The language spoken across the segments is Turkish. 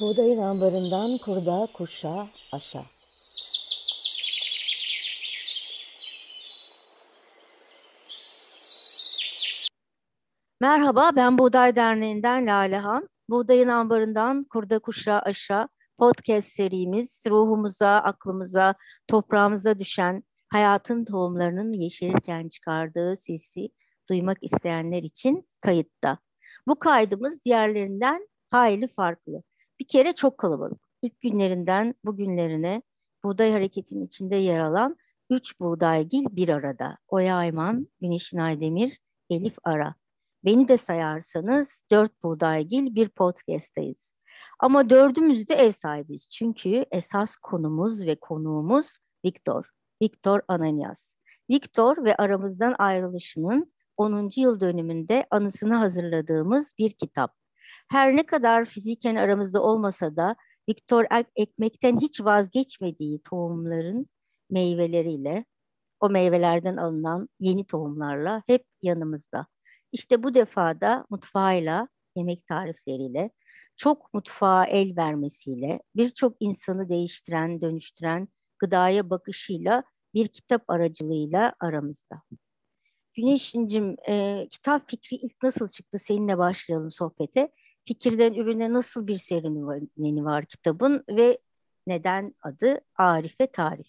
Buğdayın ambarından kurda, kuşa, aşa. Merhaba, ben Buğday Derneği'nden Lalehan. Buğdayın ambarından kurda, kuşa, aşa podcast serimiz ruhumuza, aklımıza, toprağımıza düşen hayatın tohumlarının yeşerirken çıkardığı sesi duymak isteyenler için kayıtta. Bu kaydımız diğerlerinden hayli farklı. Bir kere çok kalabalık. İlk günlerinden bugünlerine buğday hareketinin içinde yer alan üç buğdaygil bir arada. Oya Ayman, Güneşin Aydemir, Elif Ara. Beni de sayarsanız dört buğdaygil bir podcast'tayız. Ama dördümüz de ev sahibiyiz. Çünkü esas konumuz ve konuğumuz Viktor. Viktor Ananias. Viktor ve aramızdan ayrılışının 10. yıl dönümünde anısını hazırladığımız bir kitap. Her ne kadar fiziken aramızda olmasa da Viktor ekmekten hiç vazgeçmediği tohumların meyveleriyle, o meyvelerden alınan yeni tohumlarla hep yanımızda. İşte bu defada mutfağıyla, yemek tarifleriyle, çok mutfağa el vermesiyle, birçok insanı değiştiren, dönüştüren gıdaya bakışıyla bir kitap aracılığıyla aramızda. Güneşincim, e, kitap fikri ilk nasıl çıktı? Seninle başlayalım sohbete fikirden ürüne nasıl bir serüveni var kitabın ve neden adı Arife Tarif?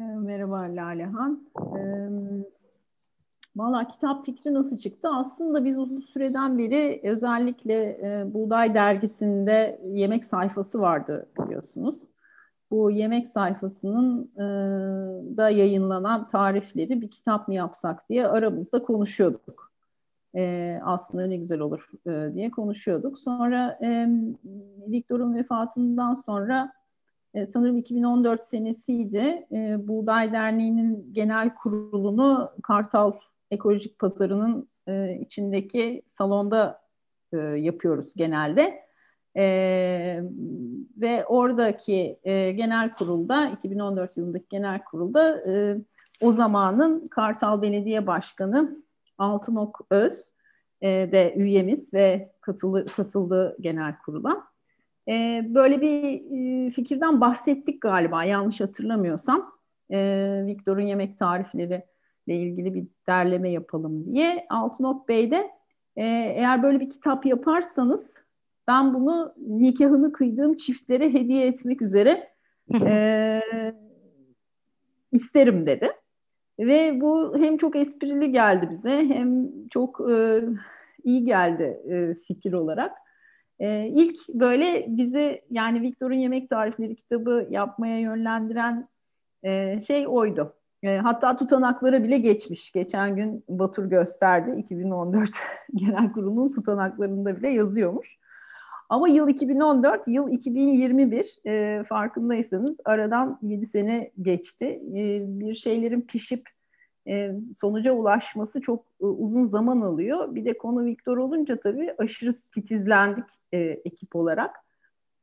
Ee, merhaba Lalehan. Ee, Valla kitap fikri nasıl çıktı? Aslında biz uzun süreden beri özellikle e, Buğday Dergisi'nde yemek sayfası vardı biliyorsunuz. Bu yemek sayfasının e, da yayınlanan tarifleri bir kitap mı yapsak diye aramızda konuşuyorduk e, aslında ne güzel olur e, diye konuşuyorduk. Sonra e, Viktor'un vefatından sonra e, sanırım 2014 senesiydi. E, Buğday Derneği'nin genel kurulunu Kartal Ekolojik Pazarı'nın e, içindeki salonda e, yapıyoruz genelde. E, ve oradaki e, genel kurulda 2014 yılındaki genel kurulda e, o zamanın Kartal Belediye Başkanı Altınok Öz e, de üyemiz ve katılı, katıldı genel kurula. E, böyle bir e, fikirden bahsettik galiba yanlış hatırlamıyorsam. E, Viktor'un yemek tarifleri ile ilgili bir derleme yapalım diye. Altınok Bey de e, eğer böyle bir kitap yaparsanız ben bunu nikahını kıydığım çiftlere hediye etmek üzere e, isterim dedi. Ve bu hem çok esprili geldi bize hem çok e, iyi geldi e, fikir olarak. E, ilk böyle bizi yani Victor'un Yemek Tarifleri kitabı yapmaya yönlendiren e, şey oydu. E, hatta tutanaklara bile geçmiş. Geçen gün Batur gösterdi. 2014 Genel Kurulu'nun tutanaklarında bile yazıyormuş. Ama yıl 2014, yıl 2021 e, farkındaysanız aradan 7 sene geçti. E, bir şeylerin pişip e, sonuca ulaşması çok e, uzun zaman alıyor. Bir de konu Viktor olunca tabii aşırı titizlendik e, ekip olarak.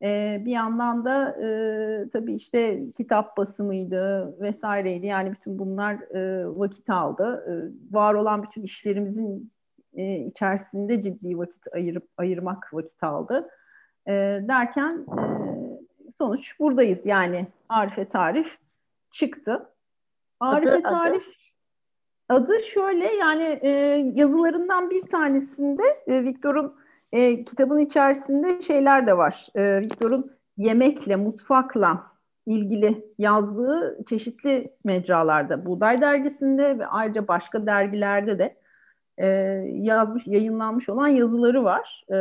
E, bir yandan da e, tabii işte kitap basımıydı vesaireydi. Yani bütün bunlar e, vakit aldı. E, var olan bütün işlerimizin e, içerisinde ciddi vakit ayırıp ayırmak vakit aldı. E, derken e, sonuç buradayız. Yani Arife Tarif çıktı. Arife adı, Tarif adı? adı şöyle yani e, yazılarından bir tanesinde e, Victor'un e, kitabın içerisinde şeyler de var. E, Victor'un yemekle, mutfakla ilgili yazdığı çeşitli mecralarda, Buğday Dergisi'nde ve ayrıca başka dergilerde de e, yazmış, yayınlanmış olan yazıları var. E,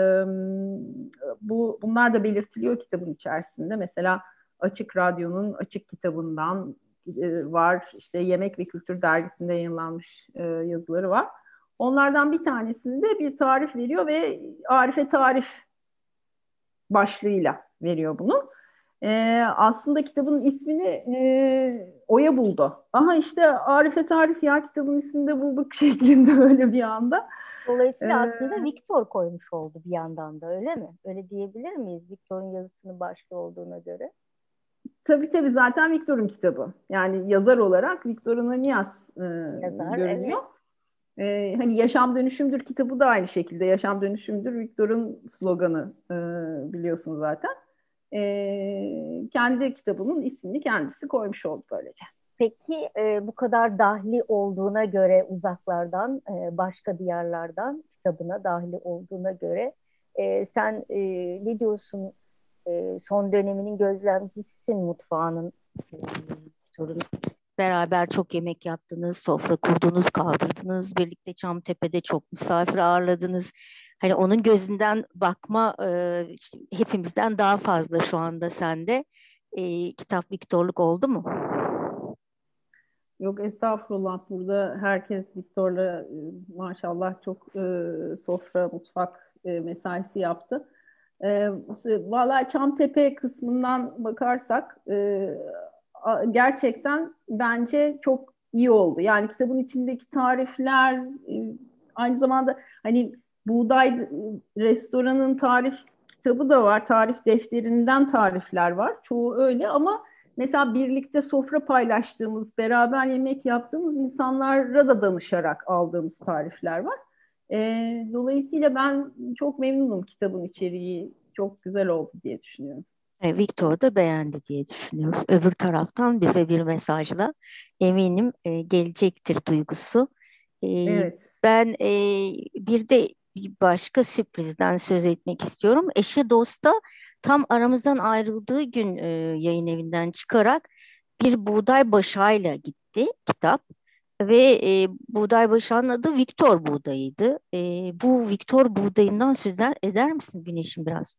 bu Bunlar da belirtiliyor kitabın içerisinde. Mesela Açık Radyo'nun Açık kitabından e, var. İşte Yemek ve Kültür dergisinde yayınlanmış e, yazıları var. Onlardan bir tanesinde bir tarif veriyor ve Arife Tarif başlığıyla veriyor bunu. E, aslında kitabın ismini e, Oya buldu. Aha işte Arife Tarif ya kitabın ismini de bulduk şeklinde öyle bir anda. Dolayısıyla ee, aslında Viktor koymuş oldu bir yandan da öyle mi? Öyle diyebilir miyiz Viktor'un yazısının başta olduğuna göre? Tabii tabii zaten Viktor'un kitabı. Yani yazar olarak Viktor Ananias e, Yazar, görünüyor. E, hani yaşam dönüşümdür kitabı da aynı şekilde. Yaşam dönüşümdür Victor'un sloganı e, biliyorsun zaten. E, kendi kitabının ismini kendisi koymuş oldu böylece. Peki e, bu kadar dahli olduğuna göre uzaklardan, e, başka diyarlardan kitabına dahli olduğuna göre e, sen e, ne diyorsun? E, son döneminin gözlemcisisin mutfağının. E, sorun. Beraber çok yemek yaptınız, sofra kurdunuz, kaldırdınız. Birlikte Çamtepe'de çok misafir ağırladınız. Hani onun gözünden bakma e, hepimizden daha fazla şu anda sende. E, kitap Viktorluk oldu mu? Yok estağfurullah burada herkes Viktor'la maşallah çok e, sofra, mutfak e, mesaisi yaptı. E, Valla Çamtepe kısmından bakarsak e, gerçekten bence çok iyi oldu. Yani kitabın içindeki tarifler e, aynı zamanda hani buğday restoranın tarif kitabı da var. Tarif defterinden tarifler var. Çoğu öyle ama mesela birlikte sofra paylaştığımız, beraber yemek yaptığımız insanlara da danışarak aldığımız tarifler var. E, dolayısıyla ben çok memnunum kitabın içeriği. Çok güzel oldu diye düşünüyorum. E, Victor da beğendi diye düşünüyoruz. Öbür taraftan bize bir mesajla eminim e, gelecektir duygusu. E, evet. Ben e, bir de bir başka sürprizden söz etmek istiyorum. Eşe dosta tam aramızdan ayrıldığı gün e, yayın evinden çıkarak bir buğday başağıyla gitti kitap ve e, buğday başağının adı Victor buğdayıydı. E, bu Victor buğdayından söz eder misin Güneş'in biraz?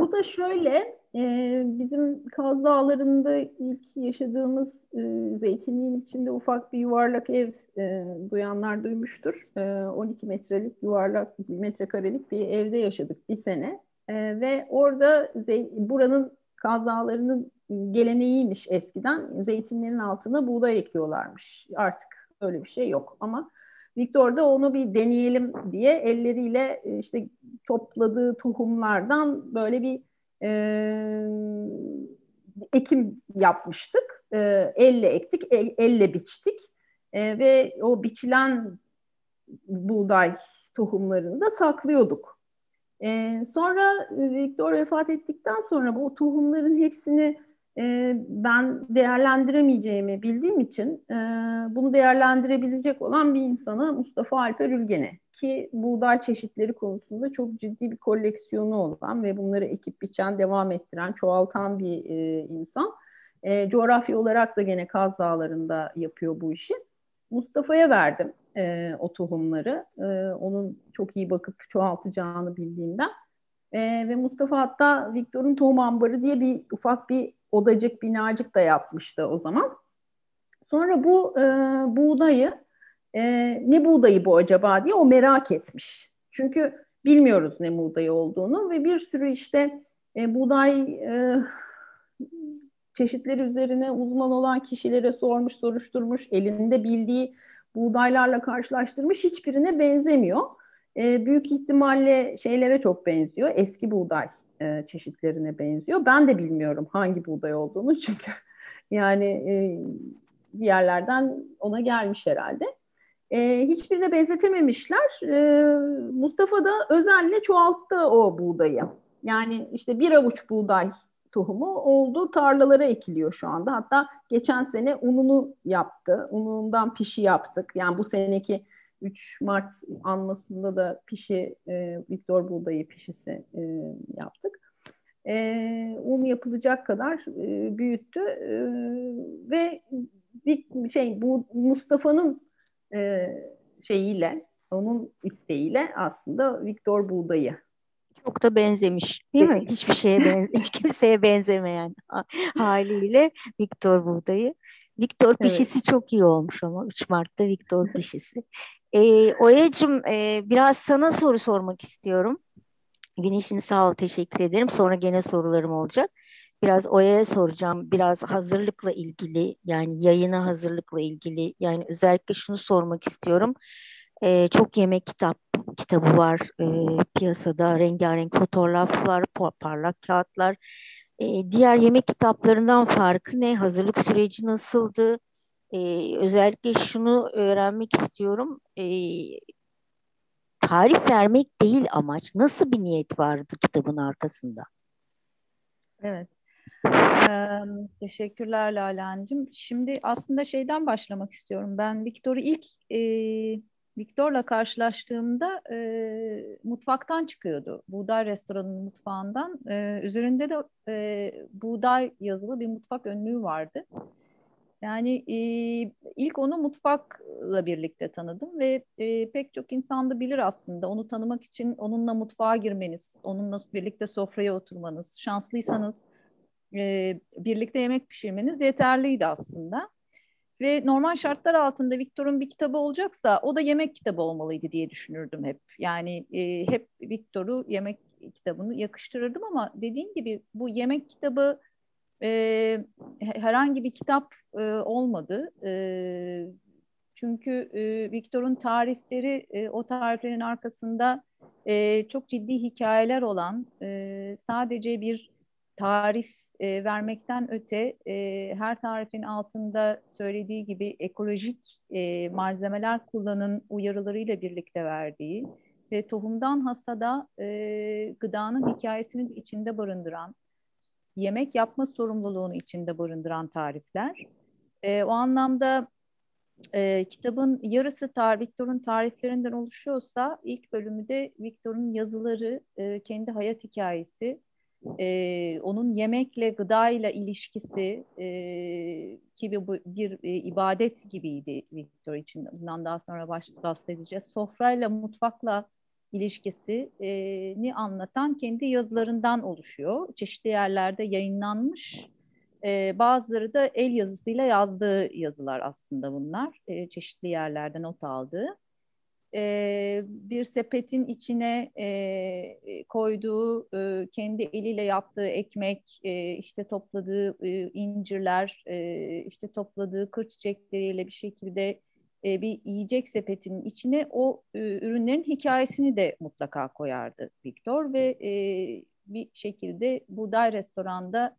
Bu da şöyle, e, bizim Kaz Dağları'nda ilk yaşadığımız e, zeytinliğin içinde ufak bir yuvarlak ev e, duyanlar duymuştur. E, 12 metrelik yuvarlak, metrekarelik bir evde yaşadık bir sene. E, ve orada buranın Kaz Dağları'nın geleneğiymiş eskiden. Zeytinlerin altına buğday ekiyorlarmış. Artık öyle bir şey yok ama Victor da onu bir deneyelim diye elleriyle işte topladığı tohumlardan böyle bir e, ekim yapmıştık. E, elle ektik, el, elle biçtik e, ve o biçilen buğday tohumlarını da saklıyorduk. E, sonra Victor vefat ettikten sonra bu tohumların hepsini ben değerlendiremeyeceğimi bildiğim için bunu değerlendirebilecek olan bir insana Mustafa Alper Ülgen'e ki buğday çeşitleri konusunda çok ciddi bir koleksiyonu olan ve bunları ekip biçen, devam ettiren, çoğaltan bir insan. E, coğrafya olarak da gene Kaz Dağları'nda yapıyor bu işi. Mustafa'ya verdim o tohumları. Onun çok iyi bakıp çoğaltacağını bildiğimden. E, ve Mustafa hatta Victor'un tohum ambarı diye bir ufak bir odacık, binacık da yapmıştı o zaman. Sonra bu e, buğdayı, e, ne buğdayı bu acaba diye o merak etmiş. Çünkü bilmiyoruz ne buğdayı olduğunu ve bir sürü işte e, buğday e, çeşitleri üzerine uzman olan kişilere sormuş, soruşturmuş, elinde bildiği buğdaylarla karşılaştırmış, hiçbirine benzemiyor. E, büyük ihtimalle şeylere çok benziyor, eski buğday e, çeşitlerine benziyor. Ben de bilmiyorum hangi buğday olduğunu çünkü yani e, bir yerlerden ona gelmiş herhalde. E, hiçbirine benzetememişler. E, Mustafa da özenle çoğalttı o buğdayı. Yani işte bir avuç buğday tohumu oldu. Tarlalara ekiliyor şu anda. Hatta geçen sene ununu yaptı. Unundan pişi yaptık. Yani bu seneki 3 Mart anmasında da pişi, e, Viktor buğdayı pişisi e, yaptık. E, un yapılacak kadar e, büyüttü e, ve bir şey bu Mustafa'nın e, şeyiyle, onun isteğiyle aslında Viktor buğdayı çok da benzemiş değil mi? Hiçbir şeye benze hiç kimseye benzemeyen haliyle Viktor buğdayı. Viktor pişisi evet. çok iyi olmuş ama 3 Mart'ta Viktor pişisi. E, Oya'cığım e, biraz sana soru sormak istiyorum. Güneş'in sağ ol teşekkür ederim. Sonra gene sorularım olacak. Biraz Oya'ya soracağım. Biraz hazırlıkla ilgili yani yayına hazırlıkla ilgili yani özellikle şunu sormak istiyorum. E, çok yemek kitap kitabı var e, piyasada. Rengarenk fotoğraflar, parlak kağıtlar. E, diğer yemek kitaplarından farkı ne? Hazırlık süreci nasıldı? e, özellikle şunu öğrenmek istiyorum. E, tarif vermek değil amaç. Nasıl bir niyet vardı kitabın arkasında? Evet. Ee, teşekkürler Lalancığım. Şimdi aslında şeyden başlamak istiyorum. Ben Viktor'u ilk e, Viktor'la karşılaştığımda e, mutfaktan çıkıyordu. Buğday restoranının mutfağından. E, üzerinde de e, buğday yazılı bir mutfak önlüğü vardı. Yani e, ilk onu mutfakla birlikte tanıdım ve e, pek çok insan da bilir aslında. Onu tanımak için onunla mutfağa girmeniz, onunla birlikte sofraya oturmanız, şanslıysanız e, birlikte yemek pişirmeniz yeterliydi aslında. Ve normal şartlar altında Victor'un bir kitabı olacaksa o da yemek kitabı olmalıydı diye düşünürdüm hep. Yani e, hep Victor'u yemek kitabını yakıştırırdım ama dediğim gibi bu yemek kitabı e, herhangi bir kitap e, olmadı. E, çünkü e, Victor'un tarifleri, e, o tariflerin arkasında e, çok ciddi hikayeler olan, e, sadece bir tarif e, vermekten öte e, her tarifin altında söylediği gibi ekolojik e, malzemeler kullanın uyarılarıyla birlikte verdiği ve tohumdan hasada e, gıdanın hikayesini içinde barındıran, yemek yapma sorumluluğunu içinde barındıran tarifler. E, o anlamda e, kitabın yarısı tar Victor'un tariflerinden oluşuyorsa ilk bölümü de Victor'un yazıları, e, kendi hayat hikayesi, e, onun yemekle, gıdayla ilişkisi e, gibi bu bir e, ibadet gibiydi Victor için. Bundan daha sonra bahsedeceğiz. Sofrayla, mutfakla ilişkisini anlatan kendi yazılarından oluşuyor. Çeşitli yerlerde yayınlanmış. E, bazıları da el yazısıyla yazdığı yazılar aslında bunlar. Çeşitli yerlerde not aldığı e, bir sepetin içine e, koyduğu e, kendi eliyle yaptığı ekmek, e, işte topladığı e, incirler, e, işte topladığı kır çiçekleriyle bir şekilde e, bir yiyecek sepetinin içine o e, ürünlerin hikayesini de mutlaka koyardı Victor ve e, bir şekilde buğday restoranda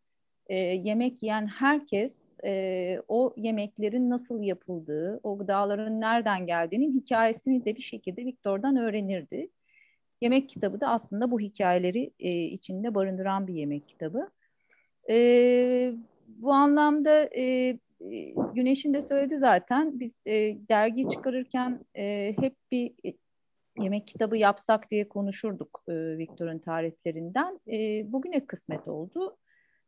e, yemek yiyen herkes e, o yemeklerin nasıl yapıldığı, o gıdaların nereden geldiğinin hikayesini de bir şekilde Victor'dan öğrenirdi. Yemek kitabı da aslında bu hikayeleri e, içinde barındıran bir yemek kitabı. E, bu anlamda e, Güneş'in de söyledi zaten biz e, dergi çıkarırken e, hep bir yemek kitabı yapsak diye konuşurduk e, Victor'un tariflerinden. E, bugüne kısmet oldu.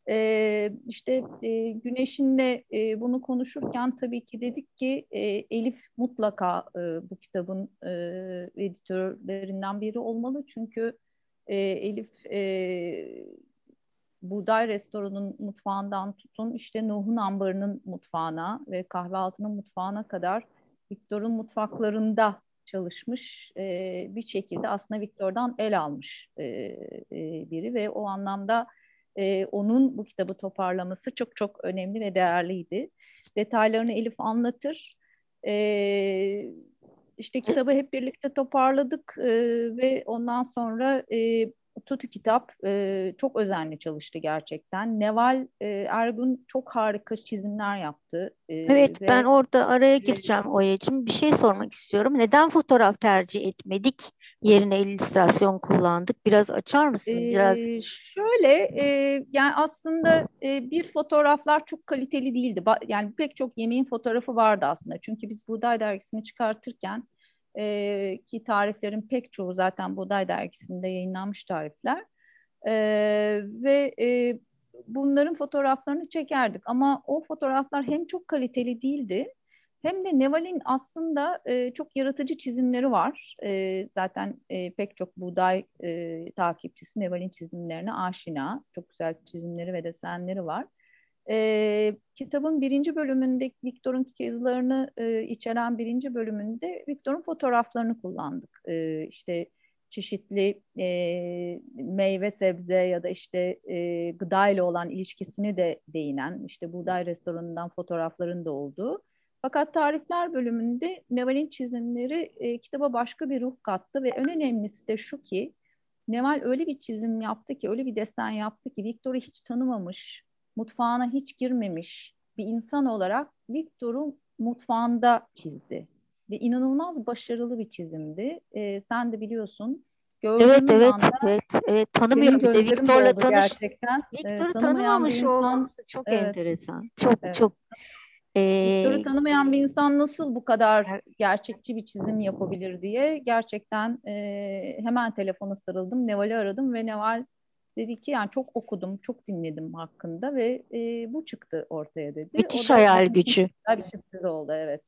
E, işte e, Güneş'inle e, bunu konuşurken tabii ki dedik ki e, Elif mutlaka e, bu kitabın e, editörlerinden biri olmalı. Çünkü e, Elif e, Buğday Restoran'ın mutfağından tutun işte Nuh'un ambarının mutfağına ve kahvaltının mutfağına kadar Viktor'un mutfaklarında çalışmış e, bir şekilde aslında Viktor'dan el almış e, e, biri ve o anlamda e, onun bu kitabı toparlaması çok çok önemli ve değerliydi. Detaylarını Elif anlatır. E, işte kitabı hep birlikte toparladık e, ve ondan sonra e, Tutu kitap e, çok özenli çalıştı gerçekten. Neval e, Ergun çok harika çizimler yaptı. E, evet ve... ben orada araya gireceğim Oya'cığım. Bir şey sormak istiyorum. Neden fotoğraf tercih etmedik? Yerine illüstrasyon kullandık. Biraz açar mısın? Biraz ee, Şöyle e, yani aslında e, bir fotoğraflar çok kaliteli değildi. Ba- yani pek çok yemeğin fotoğrafı vardı aslında. Çünkü biz Buğday Dergisi'ni çıkartırken e, ki tariflerin pek çoğu zaten Buğday Dergisi'nde yayınlanmış tarifler. E, ve e, bunların fotoğraflarını çekerdik ama o fotoğraflar hem çok kaliteli değildi hem de Neval'in aslında e, çok yaratıcı çizimleri var. E, zaten e, pek çok buğday e, takipçisi Neval'in çizimlerine aşina. Çok güzel çizimleri ve desenleri var. E, kitabın birinci bölümünde Victor'un yazılarını e, içeren birinci bölümünde Victor'un fotoğraflarını kullandık. E, işte çeşitli e, meyve sebze ya da işte e, gıda ile olan ilişkisini de değinen işte buğday restoranından fotoğrafların da olduğu. Fakat tarifler bölümünde Neval'in çizimleri e, kitaba başka bir ruh kattı ve en önemlisi de şu ki Neval öyle bir çizim yaptı ki, öyle bir desen yaptı ki Victor'u hiç tanımamış, mutfağına hiç girmemiş bir insan olarak Victor'u mutfağında çizdi. Ve inanılmaz başarılı bir çizimdi. E, sen de biliyorsun. Evet evet evet evet tanımıyorum bir de Victor'la tanış. Gerçekten. Victor'u e, tanımamış olması çok evet. enteresan. Çok evet. çok ee, Victor'u tanımayan bir insan nasıl bu kadar gerçekçi bir çizim yapabilir diye gerçekten e, hemen telefona sarıldım. Neval'i aradım ve Neval dedi ki yani çok okudum, çok dinledim hakkında ve e, bu çıktı ortaya dedi. Müthiş hayal gücü. Bir sürpriz oldu evet.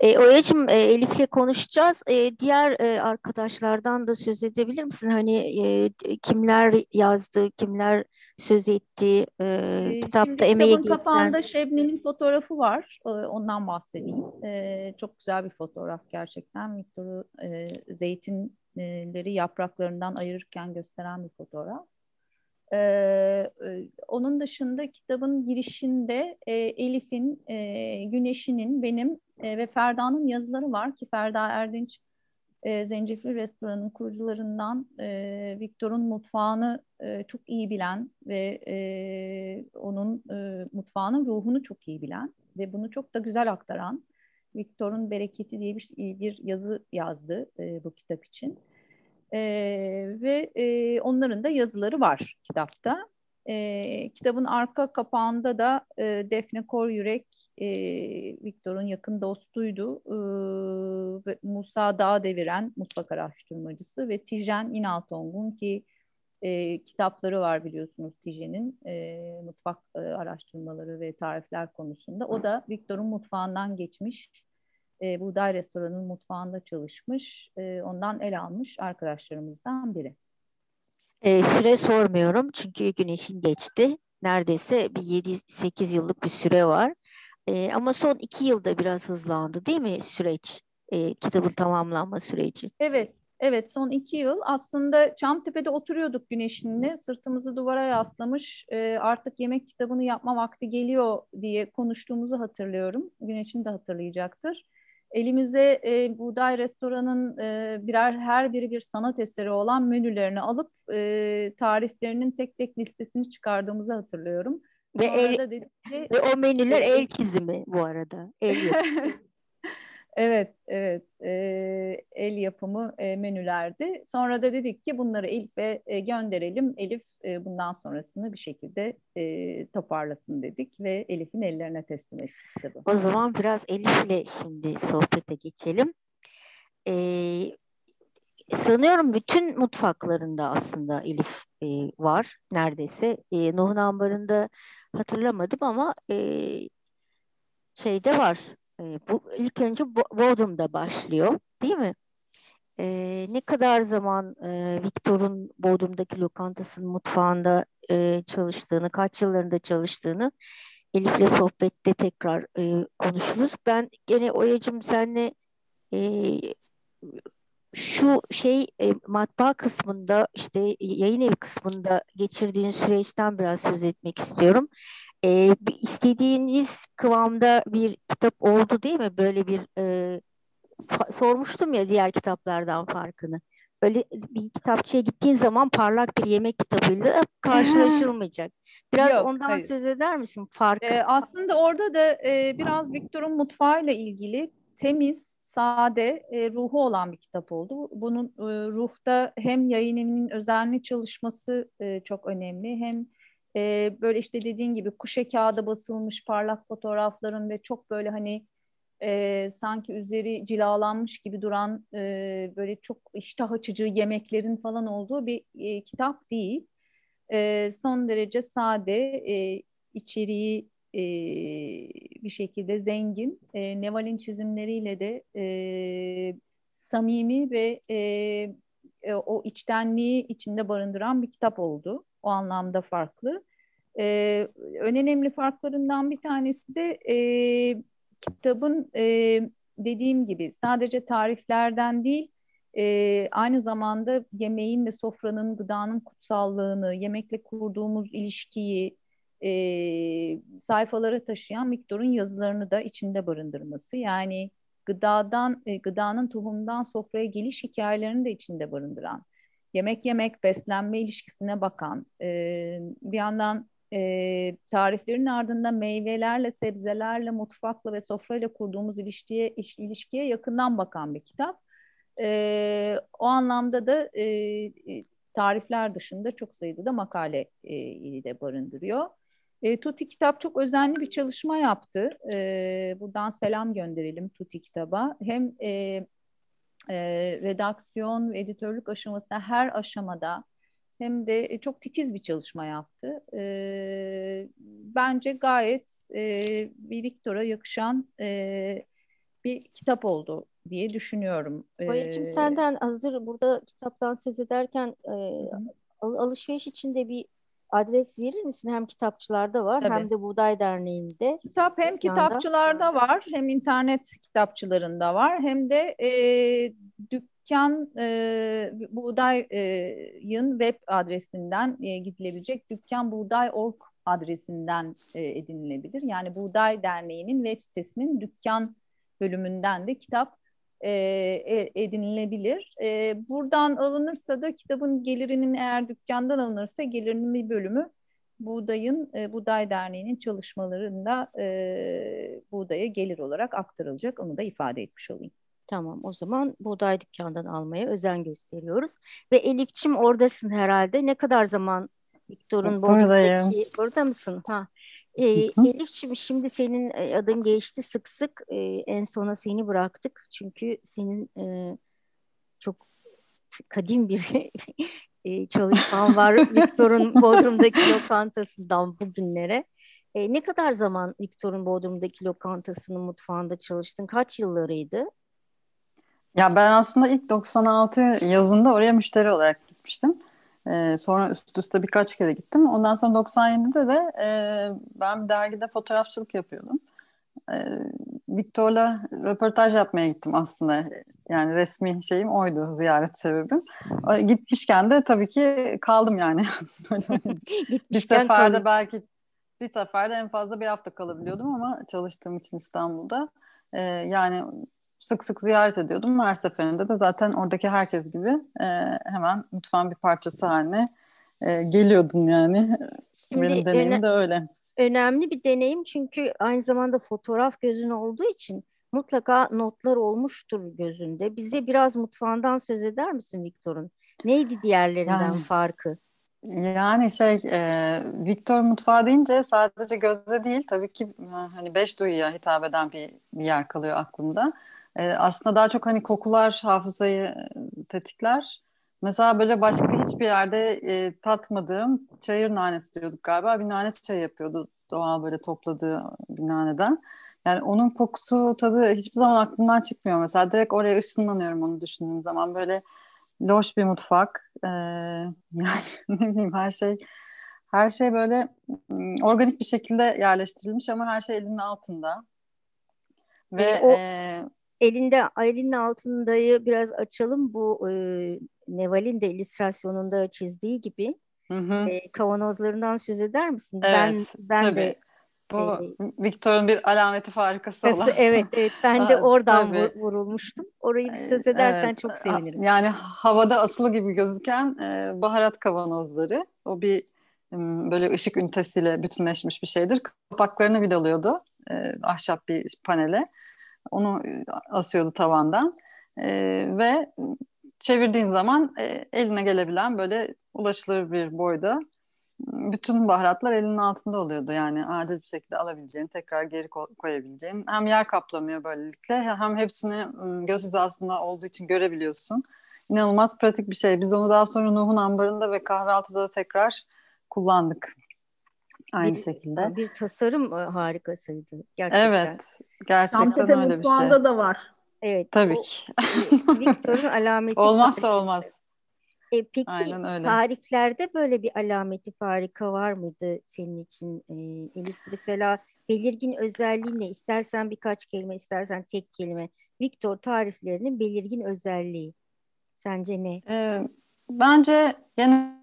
E, Oya'cığım e, Elif'le konuşacağız. E, diğer e, arkadaşlardan da söz edebilir misin? Hani e, kimler yazdı, kimler söz etti, e, e kitapta Şimdi emeği geçen... kapağında Şebnem'in fotoğrafı var. E, ondan bahsedeyim. E, çok güzel bir fotoğraf gerçekten. Victor'u e, zeytinleri yapraklarından ayırırken gösteren bir fotoğraf. Ee, onun dışında kitabın girişinde e, Elif'in, e, Güneş'inin, benim e, ve Ferda'nın yazıları var ki Ferda Erdinç e, Zencefil Restoran'ın kurucularından e, Victor'un mutfağını e, çok iyi bilen ve e, onun e, mutfağının ruhunu çok iyi bilen ve bunu çok da güzel aktaran Victor'un Bereketi diye bir, bir yazı yazdı e, bu kitap için. E, ve e, onların da yazıları var kitapta. E, kitabın arka kapağında da e, Defne Kor Yürek e, Viktor'un yakın dostuydu. E, Musa Dağ Deviren mutfak araştırmacısı ve Tijen İnaltong'un ki e, kitapları var biliyorsunuz Tijen'in e, mutfak e, araştırmaları ve tarifler konusunda. O da Viktor'un mutfağından geçmiş e, Buğday Restoranı'nın mutfağında çalışmış. E, ondan el almış arkadaşlarımızdan biri. E, süre sormuyorum çünkü güneşin geçti. Neredeyse bir 7-8 yıllık bir süre var. E, ama son iki yılda biraz hızlandı değil mi süreç? E, kitabın tamamlanma süreci. Evet, Evet son iki yıl aslında Çamtepe'de oturuyorduk güneşinle sırtımızı duvara yaslamış e, artık yemek kitabını yapma vakti geliyor diye konuştuğumuzu hatırlıyorum. Güneşin de hatırlayacaktır. Elimize e, Buğday Restoran'ın e, birer her biri bir sanat eseri olan menülerini alıp e, tariflerinin tek tek listesini çıkardığımızı hatırlıyorum. Ve, el, ki, ve o menüler el çizimi bu arada. El Evet, evet. E, el yapımı e, menülerdi. Sonra da dedik ki bunları Elif'e e, gönderelim. Elif e, bundan sonrasını bir şekilde e, toparlasın dedik ve Elif'in ellerine teslim ettik kitabı. O zaman biraz Elif'le şimdi sohbete geçelim. E, sanıyorum bütün mutfaklarında aslında Elif e, var neredeyse. E, Nuh'un ambarında hatırlamadım ama e, şeyde var e, bu ilk önce Bodrum'da başlıyor, değil mi? E, ne kadar zaman e, Victor'un Bodrum'daki lokantasının mutfağında e, çalıştığını, kaç yıllarında çalıştığını Elif'le sohbette tekrar e, konuşuruz. Ben gene Oya'cığım senle e, şu şey e, matbaa kısmında işte yayın evi kısmında geçirdiğin süreçten biraz söz etmek istiyorum e, istediğiniz kıvamda bir kitap oldu değil mi? Böyle bir e, sormuştum ya diğer kitaplardan farkını. Böyle bir kitapçıya gittiğin zaman parlak bir yemek kitabıyla karşılaşılmayacak. Biraz Yok, ondan hayır. söz eder misin farkı? Ee, aslında orada da e, biraz Victor'un mutfağıyla ilgili temiz, sade, e, ruhu olan bir kitap oldu. Bunun e, ruhta hem yayın evinin özenli çalışması e, çok önemli hem e, böyle işte dediğin gibi kuşe kağıda basılmış parlak fotoğrafların ve çok böyle hani e, sanki üzeri cilalanmış gibi duran e, böyle çok iştah açıcı yemeklerin falan olduğu bir e, kitap değil. E, son derece sade, e, içeriği e, bir şekilde zengin. E, Neval'in çizimleriyle de e, samimi ve e, e, o içtenliği içinde barındıran bir kitap oldu o anlamda farklı. E, önemli farklarından bir tanesi de e, kitabın e, dediğim gibi sadece tariflerden değil e, aynı zamanda yemeğin ve sofranın, gıdanın kutsallığını, yemekle kurduğumuz ilişkiyi e, sayfalara taşıyan Victor'un yazılarını da içinde barındırması. Yani gıdadan, e, gıdanın tohumdan sofraya geliş hikayelerini de içinde barındıran, yemek yemek, beslenme ilişkisine bakan, e, bir yandan e, tariflerin ardında meyvelerle, sebzelerle, mutfakla ve sofrayla kurduğumuz ilişkiye, iş, ilişkiye yakından bakan bir kitap. O anlamda da tarifler dışında çok sayıda da makale de barındırıyor. E, Tuti kitap çok özenli bir çalışma yaptı. E, buradan selam gönderelim Tuti kitaba. Hem e, e, redaksiyon ve editörlük aşamasında her aşamada hem de çok titiz bir çalışma yaptı. E, bence gayet e, bir Victor'a yakışan e, bir kitap oldu diye düşünüyorum. Bayacığım ee, senden hazır burada kitaptan söz ederken e, al- alışveriş içinde bir adres verir misin? Hem kitapçılarda var Tabii. hem de Buğday Derneği'nde. Kitap hem kitapçılarda var hem internet kitapçılarında var hem de e, dükkan e, Buğday'ın web adresinden e, gidilebilecek dükkan Buğday.org adresinden e, edinilebilir. Yani Buğday Derneği'nin web sitesinin dükkan bölümünden de kitap e, e, edinilebilir. E, buradan alınırsa da kitabın gelirinin eğer dükkandan alınırsa gelirinin bir bölümü Buğday'ın, e, Buğday Derneği'nin çalışmalarında e, buğdaya gelir olarak aktarılacak. Onu da ifade etmiş olayım. Tamam o zaman buğday dükkandan almaya özen gösteriyoruz. Ve Elifçim oradasın herhalde. Ne kadar zaman Viktor'un Buradayım. Burada mısın? Ha. E, Elif'ciğim şimdi senin adın geçti sık sık e, en sona seni bıraktık çünkü senin e, çok kadim bir e, çalışman var Viktor'un Bodrum'daki lokantasından bugünlere. E, ne kadar zaman Viktor'un Bodrum'daki lokantasının mutfağında çalıştın? Kaç yıllarıydı? Ya ben aslında ilk 96 yazında oraya müşteri olarak gitmiştim. E, sonra üst üste birkaç kere gittim. Ondan sonra 97'de de e, ben bir dergide fotoğrafçılık yapıyordum. E, Victor'la röportaj yapmaya gittim aslında. Yani resmi şeyim oydu ziyaret sebebim. Gitmişken de tabii ki kaldım yani. bir seferde belki bir seferde en fazla bir hafta kalabiliyordum ama çalıştığım için İstanbul'da. E, yani sık sık ziyaret ediyordum. Her seferinde de zaten oradaki herkes gibi e, hemen mutfağın bir parçası haline e, geliyordun yani. Şimdi Benim deneyimim de öyle. Önemli bir deneyim çünkü aynı zamanda fotoğraf gözün olduğu için mutlaka notlar olmuştur gözünde. Bize biraz mutfağından söz eder misin Viktor'un? Neydi diğerlerinden yani, farkı? Yani şey, e, Victor mutfağı deyince sadece gözde değil tabii ki hani beş duyuya hitap eden bir, bir yer kalıyor aklımda. E, aslında daha çok hani kokular hafızayı e, tetikler. Mesela böyle başka hiçbir yerde e, tatmadığım çayır nanesi diyorduk galiba. Bir nane çayı yapıyordu doğal böyle topladığı bir naneden. Yani onun kokusu, tadı hiçbir zaman aklımdan çıkmıyor. Mesela direkt oraya ışınlanıyorum onu düşündüğüm zaman. Böyle loş bir mutfak. Ee, yani ne bileyim her şey her şey böyle organik bir şekilde yerleştirilmiş ama her şey elinin altında. Ve o, e, elinde elinin altındayı biraz açalım. Bu e, Neval'in de illüstrasyonunda çizdiği gibi hı hı. E, kavanozlarından söz eder misin? Evet, ben ben tabii. de bu e, Victor'un bir alameti farikası olan. Evet, evet. Ben de oradan tabii. vurulmuştum. Orayı bir söz edersen evet. çok sevinirim. Yani havada asılı gibi gözüken e, baharat kavanozları. O bir böyle ışık ünitesiyle bütünleşmiş bir şeydir. Kapaklarını vidalıyordu e, ahşap bir panele. Onu e, asıyordu tavandan. E, ve çevirdiğin zaman e, eline gelebilen böyle ulaşılır bir boyda bütün baharatlar elinin altında oluyordu. Yani acil bir şekilde alabileceğin, tekrar geri koyabileceğin. Hem yer kaplamıyor böylelikle hem hepsini göz hizasında olduğu için görebiliyorsun. İnanılmaz pratik bir şey. Biz onu daha sonra Nuh'un ambarında ve kahvaltıda da tekrar kullandık. Aynı bir, şekilde. Bir tasarım harikasıydı gerçekten. Evet. Gerçekten Santete öyle bir şey. da var. Evet. Tabii ki. Victor'un alameti. Olmazsa olmaz. E, peki Aynen öyle. tariflerde böyle bir alameti farika var mıydı senin için? E, Elif mesela belirgin özelliği ne? İstersen birkaç kelime, istersen tek kelime. Victor tariflerinin belirgin özelliği. Sence ne? E, bence yine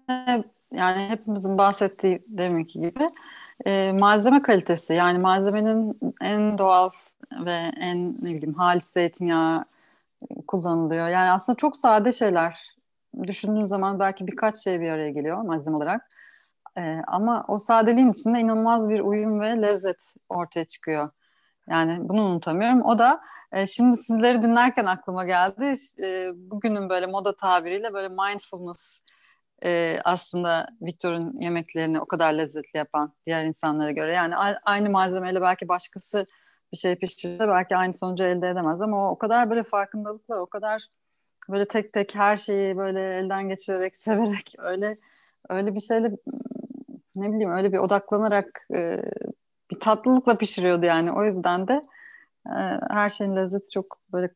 yani hepimizin bahsettiği deminki gibi e, malzeme kalitesi yani malzemenin en doğal ve en ne bileyim halis zeytinyağı kullanılıyor. Yani aslında çok sade şeyler düşündüğün zaman belki birkaç şey bir araya geliyor malzeme olarak. E, ama o sadeliğin içinde inanılmaz bir uyum ve lezzet ortaya çıkıyor. Yani bunu unutamıyorum. O da e, şimdi sizleri dinlerken aklıma geldi. E, bugünün böyle moda tabiriyle böyle mindfulness e, aslında Victor'un yemeklerini o kadar lezzetli yapan diğer insanlara göre. Yani aynı malzemeyle belki başkası bir şey pişirirse belki aynı sonucu elde edemez ama o, o kadar böyle farkındalıkla o kadar böyle tek tek her şeyi böyle elden geçirerek severek öyle öyle bir şeyle ne bileyim öyle bir odaklanarak e, bir tatlılıkla pişiriyordu yani o yüzden de e, her şeyin lezzeti çok böyle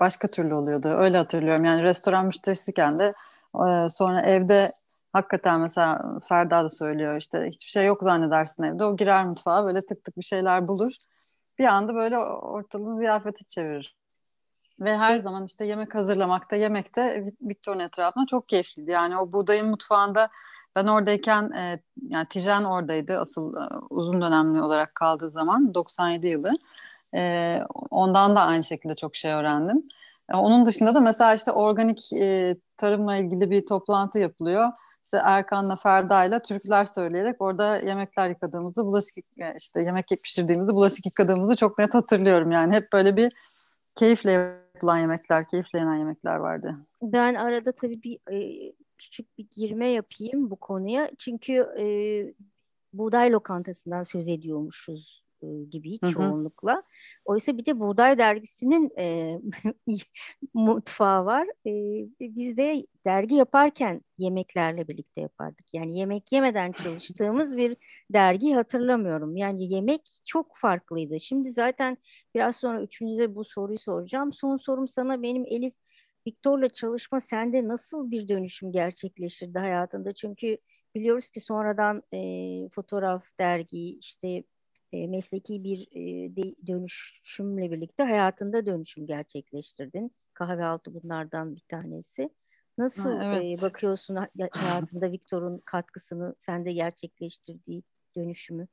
başka türlü oluyordu öyle hatırlıyorum yani restoran müşterisiyken de e, sonra evde hakikaten mesela Ferda da söylüyor işte hiçbir şey yok zannedersin evde o girer mutfağa böyle tık tık bir şeyler bulur bir anda böyle ortalığı ziyafete çevirir. Ve her zaman işte yemek hazırlamakta, yemekte Victor'un etrafında çok keyifliydi. Yani o buğdayın mutfağında ben oradayken e, yani Tijen oradaydı asıl e, uzun dönemli olarak kaldığı zaman 97 yılı. E, ondan da aynı şekilde çok şey öğrendim. Onun dışında da mesela işte organik e, tarımla ilgili bir toplantı yapılıyor işte Erkan'la Ferda'yla türküler söyleyerek orada yemekler yıkadığımızı, bulaşık e, işte yemek pişirdiğimizde bulaşık yıkadığımızı çok net hatırlıyorum yani. Hep böyle bir keyifle yapılan yemekler, keyifle yenen yemekler vardı. Ben arada tabii bir e, küçük bir girme yapayım bu konuya. Çünkü e, buğday lokantasından söz ediyormuşuz gibi hı hı. çoğunlukla. Oysa bir de Buğday Dergisi'nin e, mutfağı var. E, biz de dergi yaparken yemeklerle birlikte yapardık. Yani yemek yemeden çalıştığımız bir dergi hatırlamıyorum. Yani yemek çok farklıydı. Şimdi zaten biraz sonra üçünüze bu soruyu soracağım. Son sorum sana benim Elif Viktor'la çalışma sende nasıl bir dönüşüm gerçekleştirdi hayatında? Çünkü biliyoruz ki sonradan e, fotoğraf, dergi, işte e, mesleki bir e, de, dönüşümle birlikte hayatında dönüşüm gerçekleştirdin. Kahvealtı bunlardan bir tanesi. Nasıl ha, evet. e, bakıyorsun hayatında Viktor'un katkısını sende gerçekleştirdiği dönüşümü?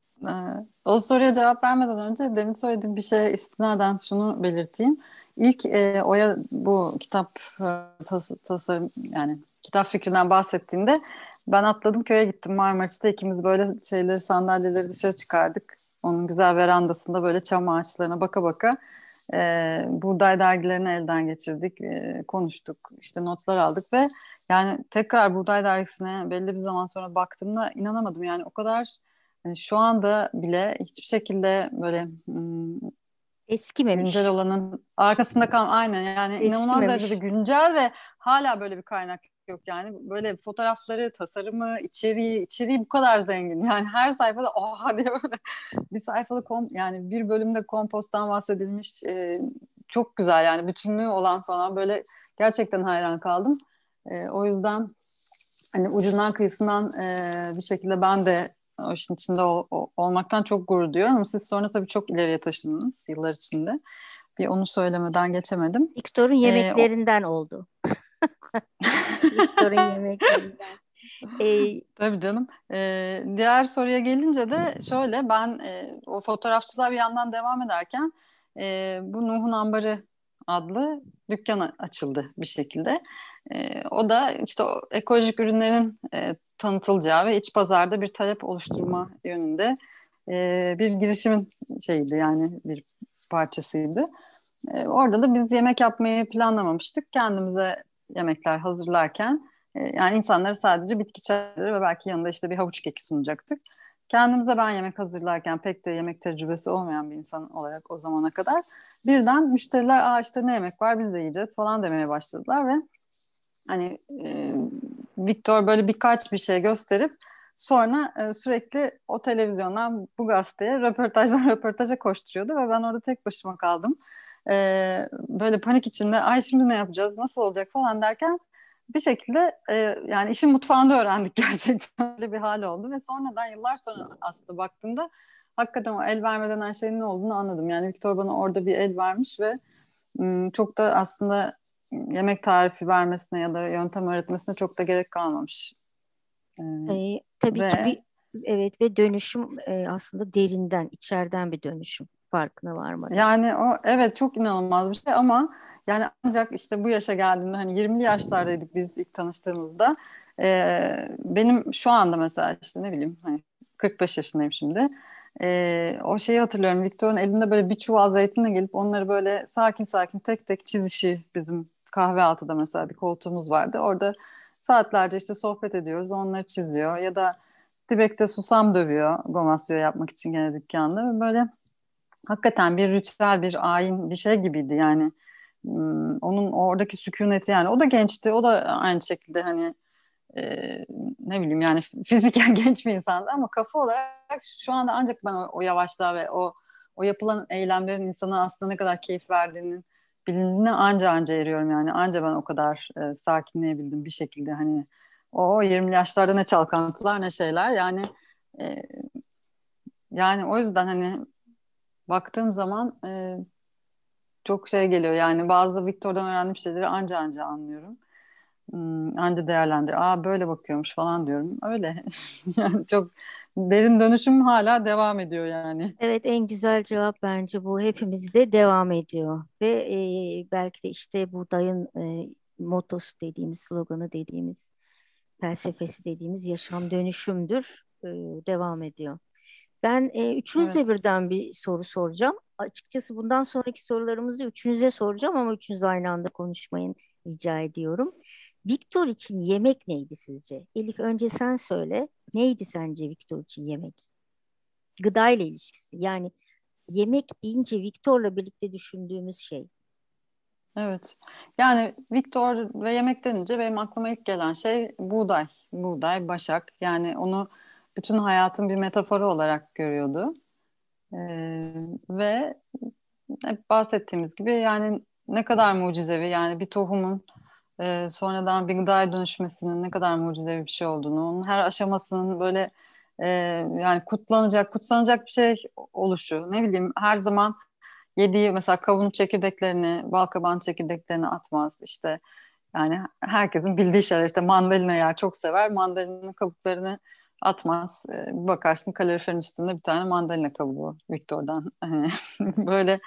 O soruya cevap vermeden önce demin söylediğim bir şeye istinaden şunu belirteyim. İlk e, Oya bu kitap e, tas, tasarım yani kitap fikrinden bahsettiğinde ben atladım köye gittim Marmaris'te ikimiz böyle şeyleri sandalyeleri dışarı çıkardık. Onun güzel verandasında böyle çam ağaçlarına baka baka e, buğday dergilerini elden geçirdik, e, konuştuk, işte notlar aldık ve yani tekrar buğday dergisine belli bir zaman sonra baktığımda inanamadım. Yani o kadar yani şu anda bile hiçbir şekilde böyle hmm, eskimemiş. Güncel olanın arkasında kalan aynen yani Eskimemiş. inanılmaz derecede güncel ve hala böyle bir kaynak yok yani böyle fotoğrafları, tasarımı, içeriği, içeriği bu kadar zengin. Yani her sayfada oha diye böyle bir sayfalı kom yani bir bölümde komposttan bahsedilmiş e, çok güzel yani bütünlüğü olan falan böyle gerçekten hayran kaldım. E, o yüzden hani ucundan kıyısından e, bir şekilde ben de o işin içinde ol, o, olmaktan çok gurur duyuyorum. Ama siz sonra tabii çok ileriye taşındınız yıllar içinde. Bir onu söylemeden geçemedim. Viktor'un yemeklerinden ee, o... oldu. Victor'un yemeklerinden. Ee, Tabii canım. Ee, diğer soruya gelince de şöyle ben e, o fotoğrafçılar bir yandan devam ederken e, bu Nuh'un Ambarı adlı dükkan açıldı bir şekilde. E, o da işte o ekolojik ürünlerin e, tanıtılacağı ve iç pazarda bir talep oluşturma yönünde e, bir girişimin şeydi yani bir parçasıydı. E, orada da biz yemek yapmayı planlamamıştık. Kendimize yemekler hazırlarken e, yani insanlara sadece bitki çayları ve belki yanında işte bir havuç keki sunacaktık. Kendimize ben yemek hazırlarken pek de yemek tecrübesi olmayan bir insan olarak o zamana kadar birden müşteriler aa işte ne yemek var biz de yiyeceğiz falan demeye başladılar ve hani e, Victor böyle birkaç bir şey gösterip sonra e, sürekli o televizyondan bu gazeteye röportajdan röportaja koşturuyordu ve ben orada tek başıma kaldım. E, böyle panik içinde ay şimdi ne yapacağız nasıl olacak falan derken bir şekilde e, yani işin mutfağında öğrendik gerçekten öyle bir hal oldu ve sonradan yıllar sonra aslında baktığımda hakikaten o el vermeden her şeyin ne olduğunu anladım. Yani Victor bana orada bir el vermiş ve çok da aslında yemek tarifi vermesine ya da yöntem öğretmesine çok da gerek kalmamış. Ee, tabii ve... ki bir evet ve dönüşüm e, aslında derinden, içeriden bir dönüşüm farkına varmadı. Yani o evet çok inanılmaz bir şey ama yani ancak işte bu yaşa geldiğimde hani 20'li yaşlardaydık biz ilk tanıştığımızda. e, benim şu anda mesela işte ne bileyim hani 45 yaşındayım şimdi. E, o şeyi hatırlıyorum. Victor'un elinde böyle bir çuval zeytinle gelip onları böyle sakin sakin tek tek çizişi bizim kahve altıda mesela bir koltuğumuz vardı. Orada saatlerce işte sohbet ediyoruz. Onları çiziyor ya da Dibek'te susam dövüyor gomasyo yapmak için gene dükkanda ve böyle hakikaten bir ritüel, bir ayin bir şey gibiydi yani. Onun oradaki sükuneti yani o da gençti o da aynı şekilde hani e, ne bileyim yani fiziken genç bir insandı ama kafa olarak şu anda ancak ben o, o yavaşlığa ve o o yapılan eylemlerin insana aslında ne kadar keyif verdiğinin bilindiğine anca anca eriyorum yani anca ben o kadar e, sakinleyebildim bir şekilde hani o 20 yaşlarda ne çalkantılar ne şeyler yani e, yani o yüzden hani baktığım zaman e, çok şey geliyor yani bazı Victor'dan öğrendiğim şeyleri anca anca anlıyorum. Hmm, anca değerlendir. Aa böyle bakıyormuş falan diyorum. Öyle. yani çok derin dönüşüm hala devam ediyor yani. Evet en güzel cevap bence bu. Hepimizde devam ediyor. Ve e, belki de işte bu dayın e, motosu dediğimiz, sloganı dediğimiz, felsefesi dediğimiz yaşam dönüşümdür. E, devam ediyor. Ben e, üçünüze evet. birden bir soru soracağım. Açıkçası bundan sonraki sorularımızı üçünüze soracağım ama üçünüz aynı anda konuşmayın rica ediyorum. Viktor için yemek neydi sizce? Elif önce sen söyle. Neydi sence Viktor için yemek? Gıda ile ilişkisi. Yani yemek deyince Viktor'la birlikte düşündüğümüz şey. Evet. Yani Viktor ve yemek denince benim aklıma ilk gelen şey buğday. Buğday, başak. Yani onu bütün hayatın bir metaforu olarak görüyordu. Ee, ve hep bahsettiğimiz gibi yani ne kadar mucizevi yani bir tohumun e, sonradan bir gıdaya dönüşmesinin ne kadar mucizevi bir şey olduğunu, onun her aşamasının böyle e, yani kutlanacak, kutsanacak bir şey oluşu. Ne bileyim her zaman yediği mesela kavun çekirdeklerini, balkaban çekirdeklerini atmaz. işte yani herkesin bildiği şeyler işte mandalina yer çok sever. Mandalina kabuklarını atmaz. E, bakarsın kaloriferin üstünde bir tane mandalina kabuğu Victor'dan. Hani böyle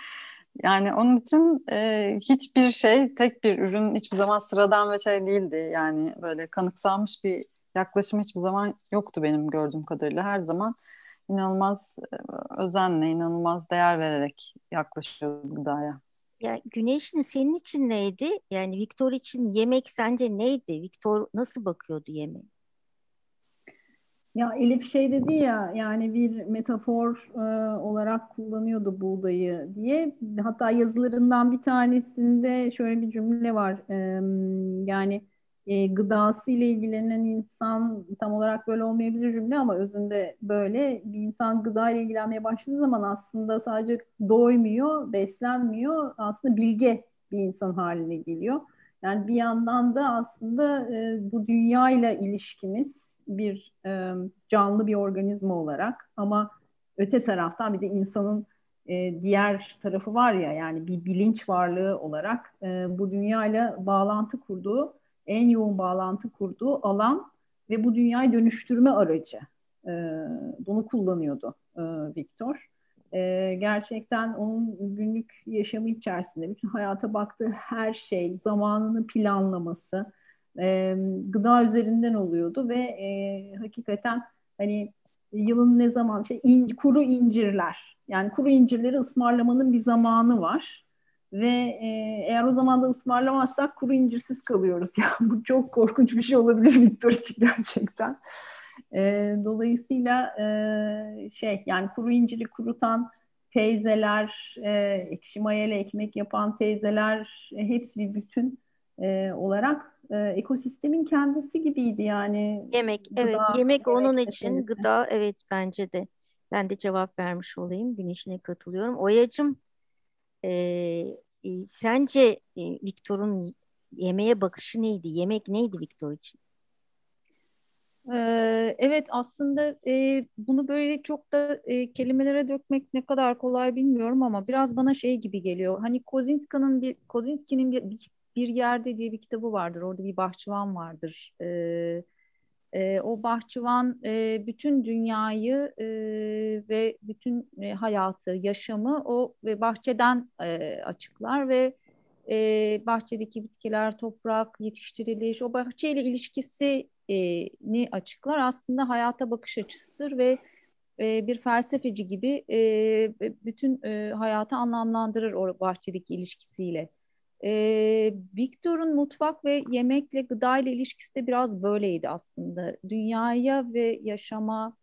yani onun için e, hiçbir şey, tek bir ürün hiçbir zaman sıradan ve şey değildi. Yani böyle kanıksanmış bir yaklaşım hiçbir zaman yoktu benim gördüğüm kadarıyla. Her zaman inanılmaz e, özenle, inanılmaz değer vererek yaklaşıyordu gıdaya. Ya Güneş'in senin için neydi? Yani Viktor için yemek sence neydi? Viktor nasıl bakıyordu yemeğe? Ya Elif şey dedi ya yani bir metafor e, olarak kullanıyordu buğdayı diye. Hatta yazılarından bir tanesinde şöyle bir cümle var. E, yani e, gıdası ile ilgilenen insan tam olarak böyle olmayabilir cümle ama özünde böyle bir insan gıda ile ilgilenmeye başladığı zaman aslında sadece doymuyor, beslenmiyor. Aslında bilge bir insan haline geliyor. Yani bir yandan da aslında e, bu dünya ile ilişkimiz bir e, canlı bir organizma olarak ama öte taraftan bir de insanın e, diğer tarafı var ya yani bir bilinç varlığı olarak e, bu dünyayla bağlantı kurduğu en yoğun bağlantı kurduğu alan ve bu dünyayı dönüştürme aracı. E, bunu kullanıyordu e, Victor. E, gerçekten onun günlük yaşamı içerisinde bütün hayata baktığı her şey, zamanını planlaması, e, gıda üzerinden oluyordu ve e, hakikaten hani yılın ne zaman şey in, kuru incirler yani kuru incirleri ısmarlamanın bir zamanı var ve e, eğer o zaman da ısmarlamazsak kuru incirsiz kalıyoruz. Ya bu çok korkunç bir şey olabilir Victor için gerçekten. E, dolayısıyla e, şey yani kuru inciri kurutan teyzeler, e, ekşi mayalı ekmek yapan teyzeler e, hepsi bir bütün e, olarak e, ekosistemin kendisi gibiydi yani. Yemek, gıda, evet. Yemek onun için kesinlikle. gıda, evet bence de. Ben de cevap vermiş olayım. Güneşine katılıyorum. Oyacım, e, e, sence e, Viktor'un yemeğe bakışı neydi? Yemek neydi Viktor için? evet aslında e, bunu böyle çok da e, kelimelere dökmek ne kadar kolay bilmiyorum ama biraz bana şey gibi geliyor. Hani Kozinski'nin bir Kozinski'nin bir, bir bir Yerde diye bir kitabı vardır. Orada bir bahçıvan vardır. E, e, o bahçıvan e, bütün dünyayı e, ve bütün e, hayatı, yaşamı o ve bahçeden e, açıklar ve e, bahçedeki bitkiler, toprak, yetiştiriliş, o bahçeyle ilişkisi ni açıklar aslında hayata bakış açısıdır ve e, bir felsefeci gibi e, bütün e, hayatı anlamlandırır o bahçedeki ilişkisiyle. E, Victor'un mutfak ve yemekle gıda ile ilişkisi de biraz böyleydi aslında. Dünyaya ve yaşama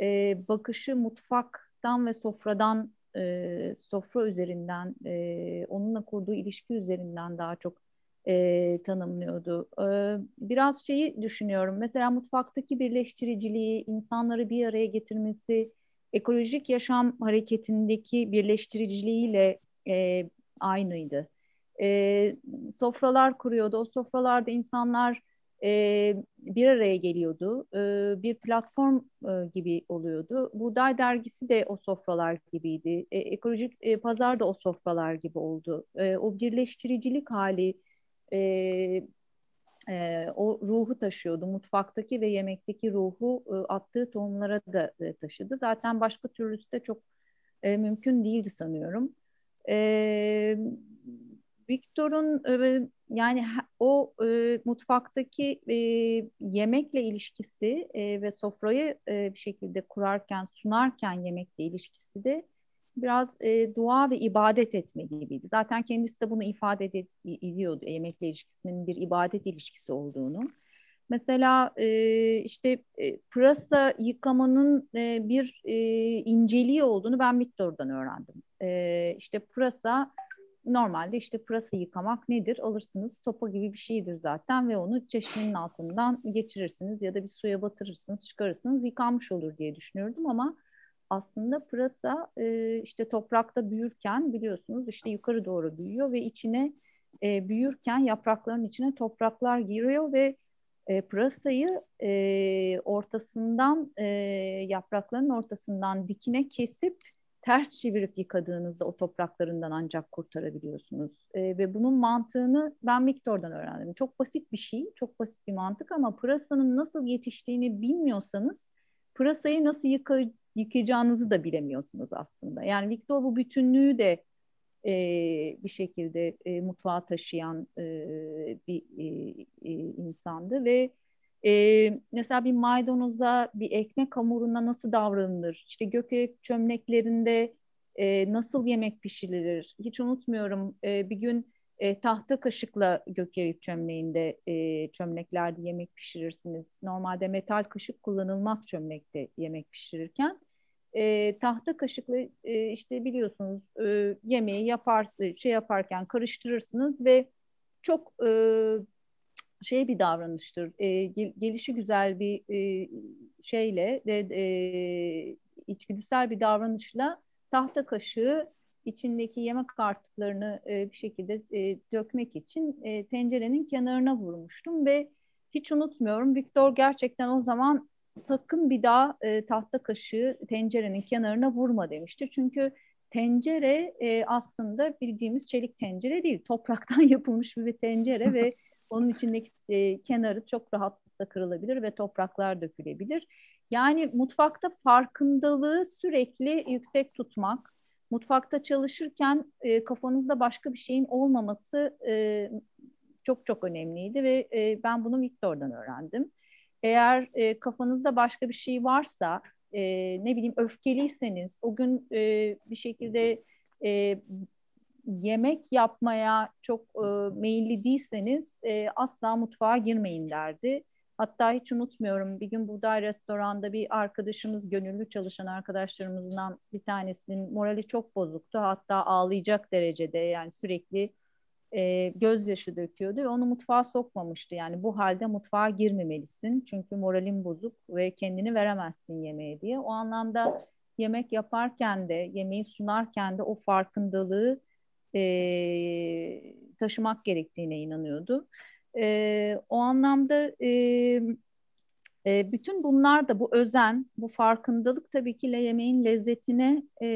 e, bakışı mutfaktan ve sofradan, e, sofra üzerinden, e, onunla kurduğu ilişki üzerinden daha çok e, tanımlıyordu. E, biraz şeyi düşünüyorum. Mesela mutfaktaki birleştiriciliği, insanları bir araya getirmesi, ekolojik yaşam hareketindeki birleştiriciliğiyle e, aynıydı. E, sofralar kuruyordu. O sofralarda insanlar e, bir araya geliyordu. E, bir platform e, gibi oluyordu. Buğday dergisi de o sofralar gibiydi. E, ekolojik e, pazar da o sofralar gibi oldu. E, o birleştiricilik hali, e, e, o ruhu taşıyordu. Mutfaktaki ve yemekteki ruhu e, attığı tohumlara da e, taşıdı. Zaten başka türlüsü de çok e, mümkün değildi sanıyorum. E, Victor'un e, yani o e, mutfaktaki e, yemekle ilişkisi e, ve sofrayı e, bir şekilde kurarken, sunarken yemekle ilişkisi de biraz e, dua ve ibadet etme gibiydi. Zaten kendisi de bunu ifade ediyordu yemekle ilişkisinin bir ibadet ilişkisi olduğunu. Mesela e, işte e, pırasa yıkamanın e, bir e, inceliği olduğunu ben Victor'dan öğrendim. E, işte pırasa normalde işte pırasa yıkamak nedir? Alırsınız sopa gibi bir şeydir zaten ve onu çeşmenin altından geçirirsiniz ya da bir suya batırırsınız, çıkarırsınız yıkanmış olur diye düşünüyordum ama aslında pırasa e, işte toprakta büyürken biliyorsunuz işte yukarı doğru büyüyor ve içine e, büyürken yaprakların içine topraklar giriyor ve e, pırasayı e, ortasından e, yaprakların ortasından dikine kesip ters çevirip yıkadığınızda o topraklarından ancak kurtarabiliyorsunuz. E, ve bunun mantığını ben Victor'dan öğrendim. Çok basit bir şey, çok basit bir mantık ama pırasanın nasıl yetiştiğini bilmiyorsanız pırasayı nasıl yıka, yıkayacağınızı da bilemiyorsunuz aslında. Yani Victor bu bütünlüğü de e, bir şekilde e, mutfağa taşıyan e, bir e, e, insandı ve e, mesela bir maydanoza, bir ekmek hamuruna nasıl davranılır? İşte gökek çömleklerinde e, nasıl yemek pişirilir? Hiç unutmuyorum e, bir gün e, tahta kaşıkla gökyayık çömleğinde e, çömleklerde yemek pişirirsiniz. Normalde metal kaşık kullanılmaz çömlekte yemek pişirirken e, tahta kaşıkla e, işte biliyorsunuz e, yemeği yaparsın şey yaparken karıştırırsınız ve çok e, şey bir davranıştır. E, gel, gelişi güzel bir e, şeyle de e, içgüdüsel bir davranışla tahta kaşığı içindeki yemek artıklarını e, bir şekilde e, dökmek için e, tencerenin kenarına vurmuştum ve hiç unutmuyorum Viktor gerçekten o zaman sakın bir daha e, tahta kaşığı tencerenin kenarına vurma demişti. Çünkü tencere e, aslında bildiğimiz çelik tencere değil. Topraktan yapılmış bir tencere ve onun içindeki e, kenarı çok rahatlıkla kırılabilir ve topraklar dökülebilir. Yani mutfakta farkındalığı sürekli yüksek tutmak, mutfakta çalışırken e, kafanızda başka bir şeyin olmaması e, çok çok önemliydi ve e, ben bunu Victor'dan öğrendim. Eğer e, kafanızda başka bir şey varsa, e, ne bileyim öfkeliyseniz, o gün e, bir şekilde e, yemek yapmaya çok e, meyilli değilseniz e, asla mutfağa girmeyin derdi. Hatta hiç unutmuyorum bir gün Buğday Restoran'da bir arkadaşımız, gönüllü çalışan arkadaşlarımızdan bir tanesinin morali çok bozuktu. Hatta ağlayacak derecede yani sürekli e, gözyaşı döküyordu ve onu mutfağa sokmamıştı. Yani bu halde mutfağa girmemelisin çünkü moralin bozuk ve kendini veremezsin yemeğe diye. O anlamda yemek yaparken de, yemeği sunarken de o farkındalığı e, taşımak gerektiğine inanıyordu. E, o anlamda e, e, bütün bunlar da bu özen, bu farkındalık tabii ki yemeğin lezzetine e,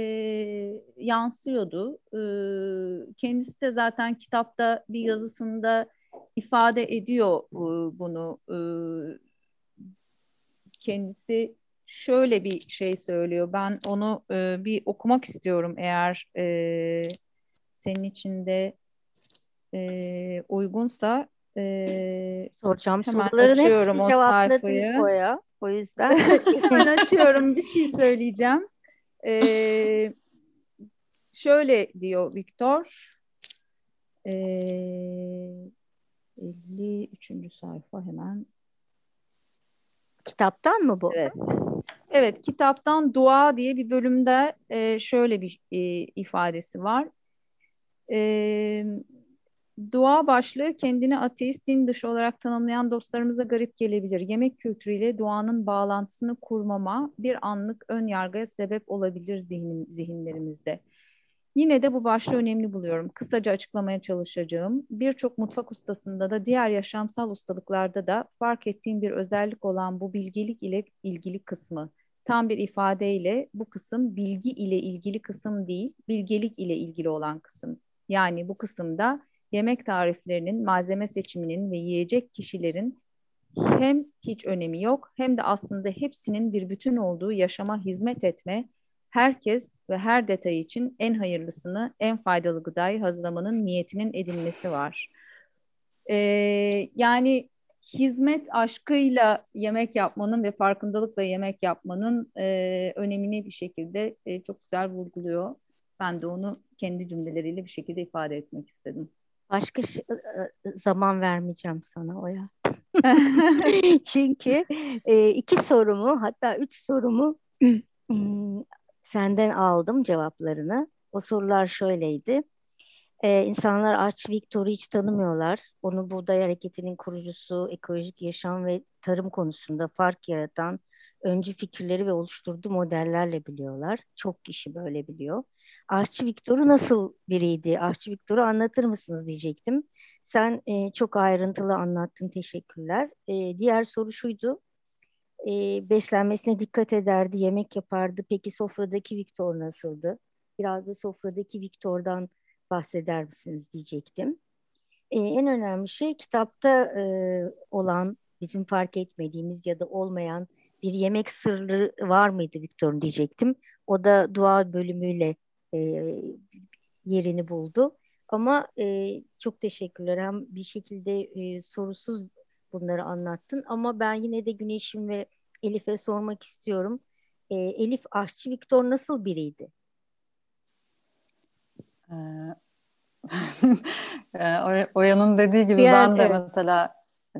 yansıyordu. E, kendisi de zaten kitapta bir yazısında ifade ediyor e, bunu. E, kendisi şöyle bir şey söylüyor. Ben onu e, bir okumak istiyorum eğer e, senin için de e, uygunsa Ee, Soracağım hemen soruların açıyorum hepsini o cevapladın sayfayı. Oya. O yüzden Hemen açıyorum bir şey söyleyeceğim. Ee, şöyle diyor Viktor. Ee, 53. sayfa hemen. kitaptan mı bu? Evet. Evet, kitaptan Dua diye bir bölümde e, şöyle bir e, ifadesi var. E, dua başlığı kendini ateist, din dışı olarak tanımlayan dostlarımıza garip gelebilir. Yemek kültürüyle duanın bağlantısını kurmama bir anlık ön yargıya sebep olabilir zihnin, zihinlerimizde. Yine de bu başlığı önemli buluyorum. Kısaca açıklamaya çalışacağım. Birçok mutfak ustasında da diğer yaşamsal ustalıklarda da fark ettiğim bir özellik olan bu bilgelik ile ilgili kısmı. Tam bir ifadeyle bu kısım bilgi ile ilgili kısım değil, bilgelik ile ilgili olan kısım. Yani bu kısımda yemek tariflerinin, malzeme seçiminin ve yiyecek kişilerin hem hiç önemi yok hem de aslında hepsinin bir bütün olduğu yaşama hizmet etme, herkes ve her detay için en hayırlısını, en faydalı gıdayı hazırlamanın niyetinin edinmesi var. Ee, yani hizmet aşkıyla yemek yapmanın ve farkındalıkla yemek yapmanın e, önemini bir şekilde e, çok güzel vurguluyor. Ben de onu kendi cümleleriyle bir şekilde ifade etmek istedim. Başka şey- zaman vermeyeceğim sana Oya. Çünkü e, iki sorumu hatta üç sorumu senden aldım cevaplarını. O sorular şöyleydi. Ee, insanlar Arch Victor'u hiç tanımıyorlar. Onu Buğday Hareketi'nin kurucusu, ekolojik yaşam ve tarım konusunda fark yaratan öncü fikirleri ve oluşturduğu modellerle biliyorlar. Çok kişi böyle biliyor. Archie Victor'u nasıl biriydi? Archie Victor'u anlatır mısınız diyecektim. Sen e, çok ayrıntılı anlattın. Teşekkürler. E, diğer soru şuydu. E, beslenmesine dikkat ederdi, yemek yapardı. Peki sofradaki Victor nasıldı? Biraz da sofradaki Victor'dan bahseder misiniz diyecektim. E, en önemli şey kitapta e, olan, bizim fark etmediğimiz ya da olmayan bir yemek sırrı var mıydı Victor'un diyecektim. O da dua bölümüyle e, yerini buldu. Ama e, çok teşekkürler. Hem bir şekilde e, sorusuz bunları anlattın. Ama ben yine de Güneş'im ve Elif'e sormak istiyorum. E, Elif aşçı Viktor nasıl biriydi? Ee, Oya'nın dediği gibi Diğer, ben de evet. mesela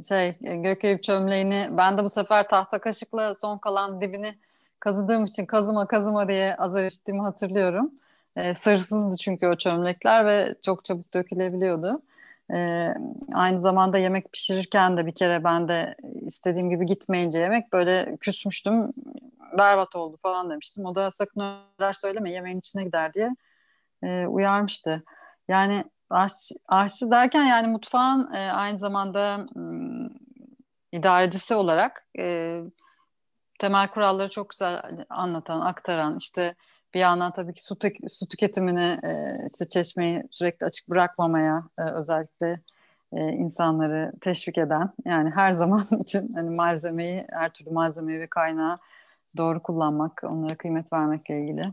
şey Gökeyip çömleğini ben de bu sefer tahta kaşıkla son kalan dibini kazıdığım için kazıma kazıma diye azar içtiğimi hatırlıyorum. E, sırsızdı çünkü o çömlekler ve çok çabuk dökülebiliyordu. E, aynı zamanda yemek pişirirken de bir kere ben de istediğim gibi gitmeyince yemek böyle küsmüştüm. Berbat oldu falan demiştim. O da sakın öyle söyleme yemeğin içine gider diye e, uyarmıştı. Yani aşçı, aşçı derken yani mutfağın e, aynı zamanda m, idarecisi olarak e, temel kuralları çok güzel anlatan, aktaran işte bir yandan tabii ki su, tük- su tüketimini e, işte çeşmeyi sürekli açık bırakmamaya e, özellikle e, insanları teşvik eden yani her zaman için hani malzemeyi her türlü malzemeyi ve kaynağı doğru kullanmak onlara kıymet vermekle ilgili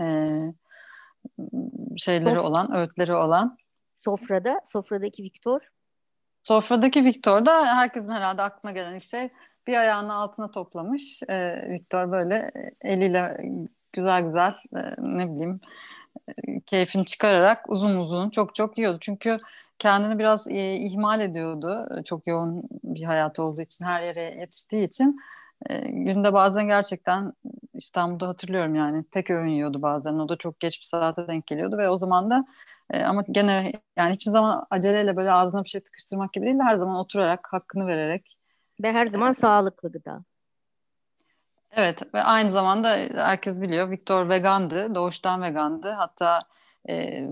e, şeyleri Sof- olan öğütleri olan sofrada sofradaki Viktor sofradaki Viktor da herkesin herhalde aklına gelen ilk şey bir ayağını altına toplamış. E, Viktor böyle eliyle güzel güzel e, ne bileyim e, keyfini çıkararak uzun uzun çok çok yiyordu. Çünkü kendini biraz e, ihmal ediyordu. Çok yoğun bir hayat olduğu için, her yere yetiştiği için. E, günde bazen gerçekten İstanbul'da hatırlıyorum yani tek öğün yiyordu bazen. O da çok geç bir saate denk geliyordu ve o zaman da e, ama gene yani hiçbir zaman aceleyle böyle ağzına bir şey tıkıştırmak gibi değil de her zaman oturarak, hakkını vererek. Ve her zaman sağlıklı gıda. Evet ve aynı zamanda herkes biliyor Viktor vegandı, doğuştan vegandı. Hatta e,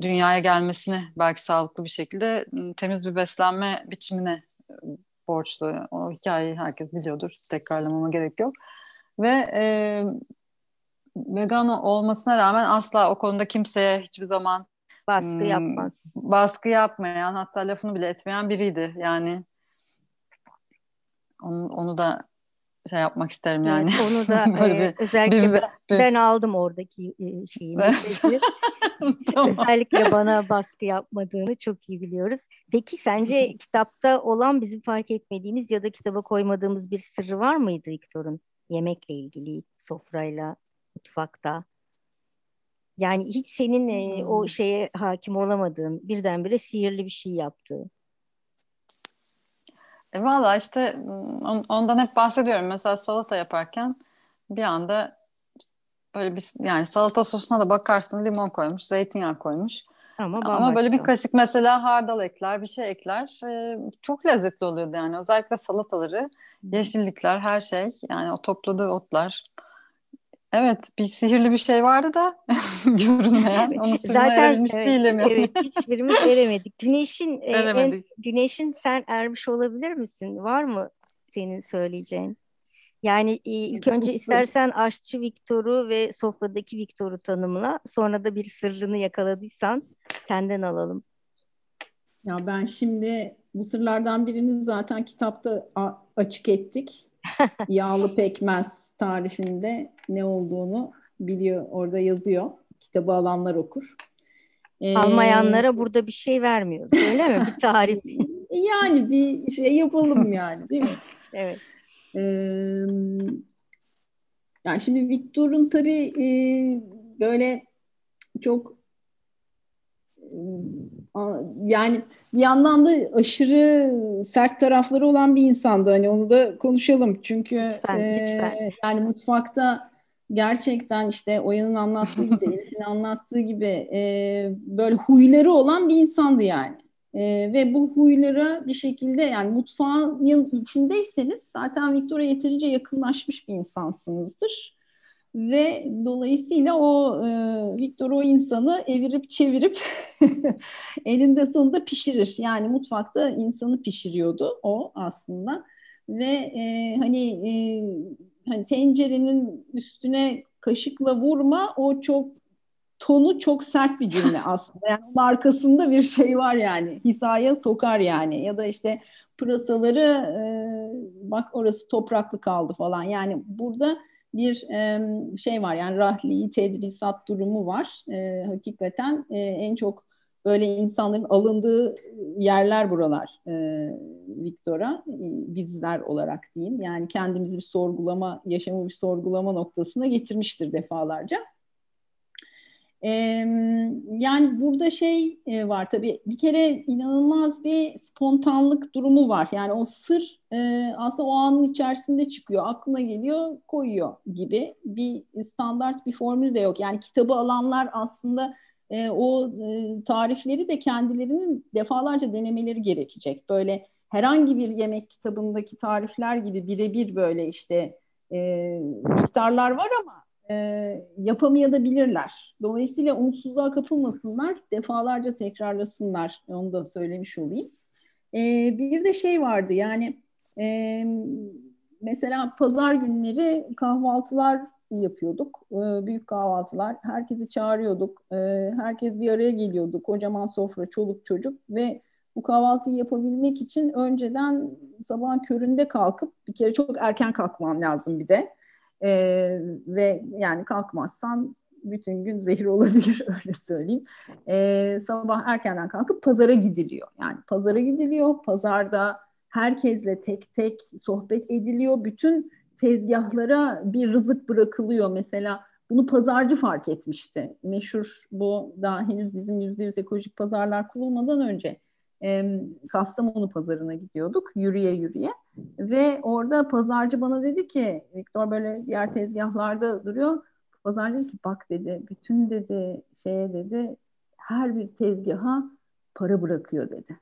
dünyaya gelmesini belki sağlıklı bir şekilde temiz bir beslenme biçimine borçlu. O hikayeyi herkes biliyordur. Tekrarlamama gerek yok. Ve e, vegan olmasına rağmen asla o konuda kimseye hiçbir zaman baskı yapmaz. Baskı yapmayan hatta lafını bile etmeyen biriydi. Yani onu, onu da şey yapmak isterim yani. Evet, onu da e, bir, özellikle bir, bir, bir, ben aldım oradaki e, şeyi tamam. Özellikle bana baskı yapmadığını çok iyi biliyoruz. Peki sence kitapta olan bizim fark etmediğimiz ya da kitaba koymadığımız bir sırrı var mıydı Viktor'un yemekle ilgili, sofrayla, mutfakta? Yani hiç senin e, o hmm. şeye hakim olamadığın, birdenbire sihirli bir şey yaptığı. E valla işte on, ondan hep bahsediyorum. Mesela salata yaparken bir anda böyle bir yani salata sosuna da bakarsın limon koymuş, zeytinyağı koymuş. Ama, Ama böyle bir kaşık mesela hardal ekler, bir şey ekler. Ee, çok lezzetli oluyordu yani. Özellikle salataları, yeşillikler, her şey. Yani o topladığı otlar. Evet, bir sihirli bir şey vardı da görünmeyen. Onu sırrına Zaten, erebilmiş evet, değilim. Evet, hiçbirimiz eremedik. Güneşin, eremedik. En, güneşin sen ermiş olabilir misin? Var mı senin söyleyeceğin? Yani e, ilk önce istersen aşçı Viktor'u ve sofradaki Viktor'u tanımla. Sonra da bir sırrını yakaladıysan senden alalım. Ya ben şimdi bu sırlardan birini zaten kitapta açık ettik. Yağlı pekmez tarifinde ne olduğunu biliyor, orada yazıyor. Kitabı alanlar okur. Ee, Almayanlara burada bir şey vermiyoruz öyle mi? Bir tarif. yani bir şey yapalım yani değil mi? evet. Ee, yani şimdi Victor'un tabii e, böyle çok yani bir yandan da aşırı sert tarafları olan bir insandı. Hani onu da konuşalım. Çünkü lütfen, e, lütfen. yani mutfakta gerçekten işte Oya'nın anlattığı gibi, Elif'in anlattığı gibi e, böyle huyları olan bir insandı yani. E, ve bu huylara bir şekilde yani mutfağın içindeyseniz zaten Victor'a yeterince yakınlaşmış bir insansınızdır. Ve dolayısıyla o e, Victor o insanı evirip çevirip elinde sonunda pişirir. Yani mutfakta insanı pişiriyordu o aslında. Ve e, hani e, hani tencerenin üstüne kaşıkla vurma o çok tonu çok sert bir cümle aslında. Yani onun arkasında bir şey var yani. Hisaya sokar yani. Ya da işte pırasaları e, bak orası topraklı kaldı falan. Yani burada bir e, şey var yani rahli tedrisat durumu var. E, hakikaten e, en çok böyle insanların alındığı yerler buralar e, Viktor'a bizler olarak diyeyim. Yani kendimizi bir sorgulama, yaşamı bir sorgulama noktasına getirmiştir defalarca. Yani burada şey var tabii bir kere inanılmaz bir spontanlık durumu var. Yani o sır aslında o anın içerisinde çıkıyor, aklına geliyor, koyuyor gibi bir standart bir formül de yok. Yani kitabı alanlar aslında o tarifleri de kendilerinin defalarca denemeleri gerekecek. Böyle herhangi bir yemek kitabındaki tarifler gibi birebir böyle işte miktarlar var ama e, yapamayabilirler. Dolayısıyla umutsuzluğa kapılmasınlar, defalarca tekrarlasınlar. Onu da söylemiş olayım. E, bir de şey vardı yani e, mesela pazar günleri kahvaltılar yapıyorduk. E, büyük kahvaltılar. Herkesi çağırıyorduk. E, herkes bir araya geliyordu. Kocaman sofra, çoluk çocuk ve bu kahvaltıyı yapabilmek için önceden sabahın köründe kalkıp bir kere çok erken kalkmam lazım bir de. E, ve yani kalkmazsan bütün gün zehir olabilir öyle söyleyeyim. E, sabah erkenden kalkıp pazara gidiliyor. Yani pazara gidiliyor. Pazarda herkesle tek tek sohbet ediliyor. Bütün tezgahlara bir rızık bırakılıyor. Mesela bunu pazarcı fark etmişti. Meşhur bu daha henüz bizim yüzde yüz ekolojik pazarlar kurulmadan önce e, Kastamonu pazarına gidiyorduk yürüye yürüye ve orada pazarcı bana dedi ki Viktor böyle diğer tezgahlarda duruyor. Pazarcı dedi ki bak dedi bütün dedi şeye dedi her bir tezgaha para bırakıyor dedi.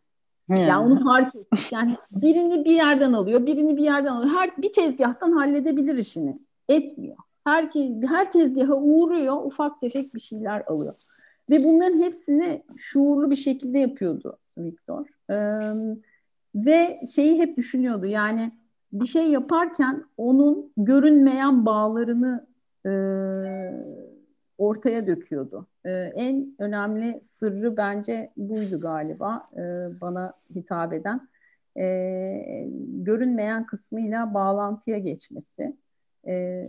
Yani. yani onu fark etmiş. Yani birini bir yerden alıyor, birini bir yerden alıyor. Her bir tezgahtan halledebilir işini. Etmiyor. Her, her tezgaha uğruyor, ufak tefek bir şeyler alıyor. Ve bunların hepsini şuurlu bir şekilde yapıyordu Victor. Ee, ve şeyi hep düşünüyordu yani bir şey yaparken onun görünmeyen bağlarını e, ortaya döküyordu. Ee, en önemli sırrı bence buydu galiba e, bana hitap eden. e, görünmeyen kısmıyla bağlantıya geçmesi. E,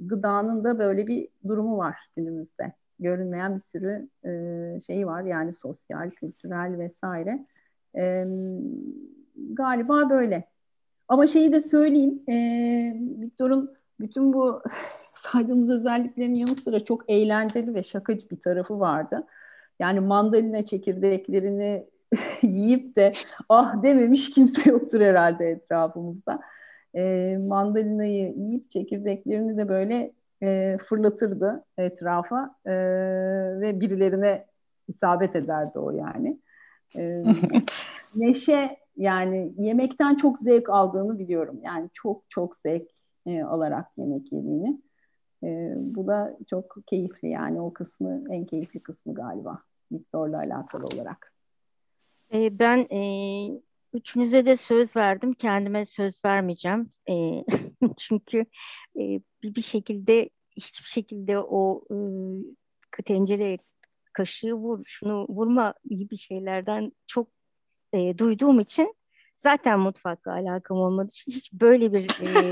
gıdanın da böyle bir durumu var günümüzde. Görünmeyen bir sürü e, şey var yani sosyal, kültürel vesaire. E, galiba böyle. Ama şeyi de söyleyeyim, e, Viktor'un bütün bu saydığımız özelliklerin yanı sıra çok eğlenceli ve şakacı bir tarafı vardı. Yani mandalina çekirdeklerini yiyip de ah dememiş kimse yoktur herhalde etrafımızda. E, mandalinayı yiyip çekirdeklerini de böyle e, fırlatırdı etrafa e, ve birilerine isabet ederdi o yani. E, neşe yani yemekten çok zevk aldığını biliyorum. Yani çok çok zevk e, alarak yemek yediğini. E, bu da çok keyifli yani o kısmı en keyifli kısmı galiba Viktor'la alakalı olarak. E, ben e, üçünüze de söz verdim. Kendime söz vermeyeceğim. E, çünkü e, bir, bir şekilde hiçbir şekilde o e, tencere kaşığı vur, şunu vurma gibi şeylerden çok e, duyduğum için zaten mutfakla alakam olmadığı için hiç böyle bir e,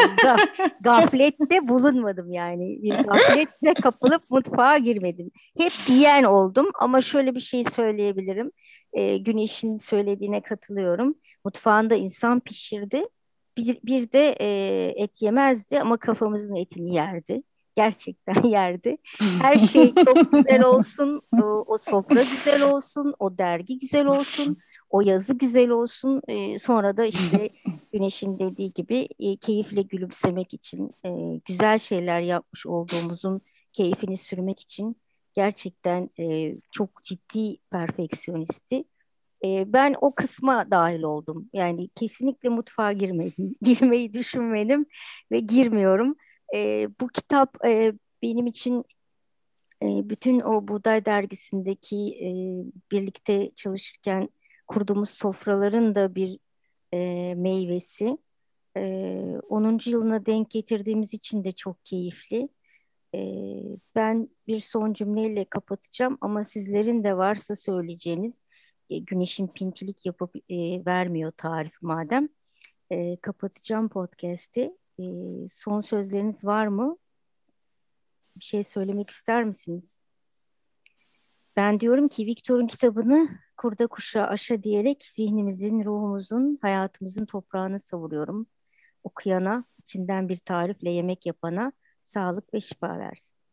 gaflette bulunmadım yani. Bir gafletle kapılıp mutfağa girmedim. Hep yiyen oldum ama şöyle bir şey söyleyebilirim. E, Güneş'in söylediğine katılıyorum. Mutfağında insan pişirdi. Bir, bir de e, et yemezdi ama kafamızın etini yerdi gerçekten yerdi. Her şey çok güzel olsun, o, o sofra güzel olsun, o dergi güzel olsun, o yazı güzel olsun. E, sonra da işte Güneş'in dediği gibi e, keyifle gülümsemek için, e, güzel şeyler yapmış olduğumuzun keyfini sürmek için gerçekten e, çok ciddi perfeksiyonisti. E, ben o kısma dahil oldum. Yani kesinlikle mutfağa girmedim, girmeyi düşünmedim ve girmiyorum. E, bu kitap e, benim için e, bütün o Buğday Dergisi'ndeki e, birlikte çalışırken kurduğumuz sofraların da bir e, meyvesi. E, 10. yılına denk getirdiğimiz için de çok keyifli. E, ben bir son cümleyle kapatacağım ama sizlerin de varsa söyleyeceğiniz e, güneşin pintilik yapıp e, vermiyor tarif madem. E, kapatacağım podcast'i. E, son sözleriniz var mı? Bir şey söylemek ister misiniz? Ben diyorum ki Viktor'un kitabını kurda kuşa aşa diyerek zihnimizin, ruhumuzun, hayatımızın toprağını savuruyorum. Okuyana, içinden bir tarifle yemek yapana sağlık ve şifa versin.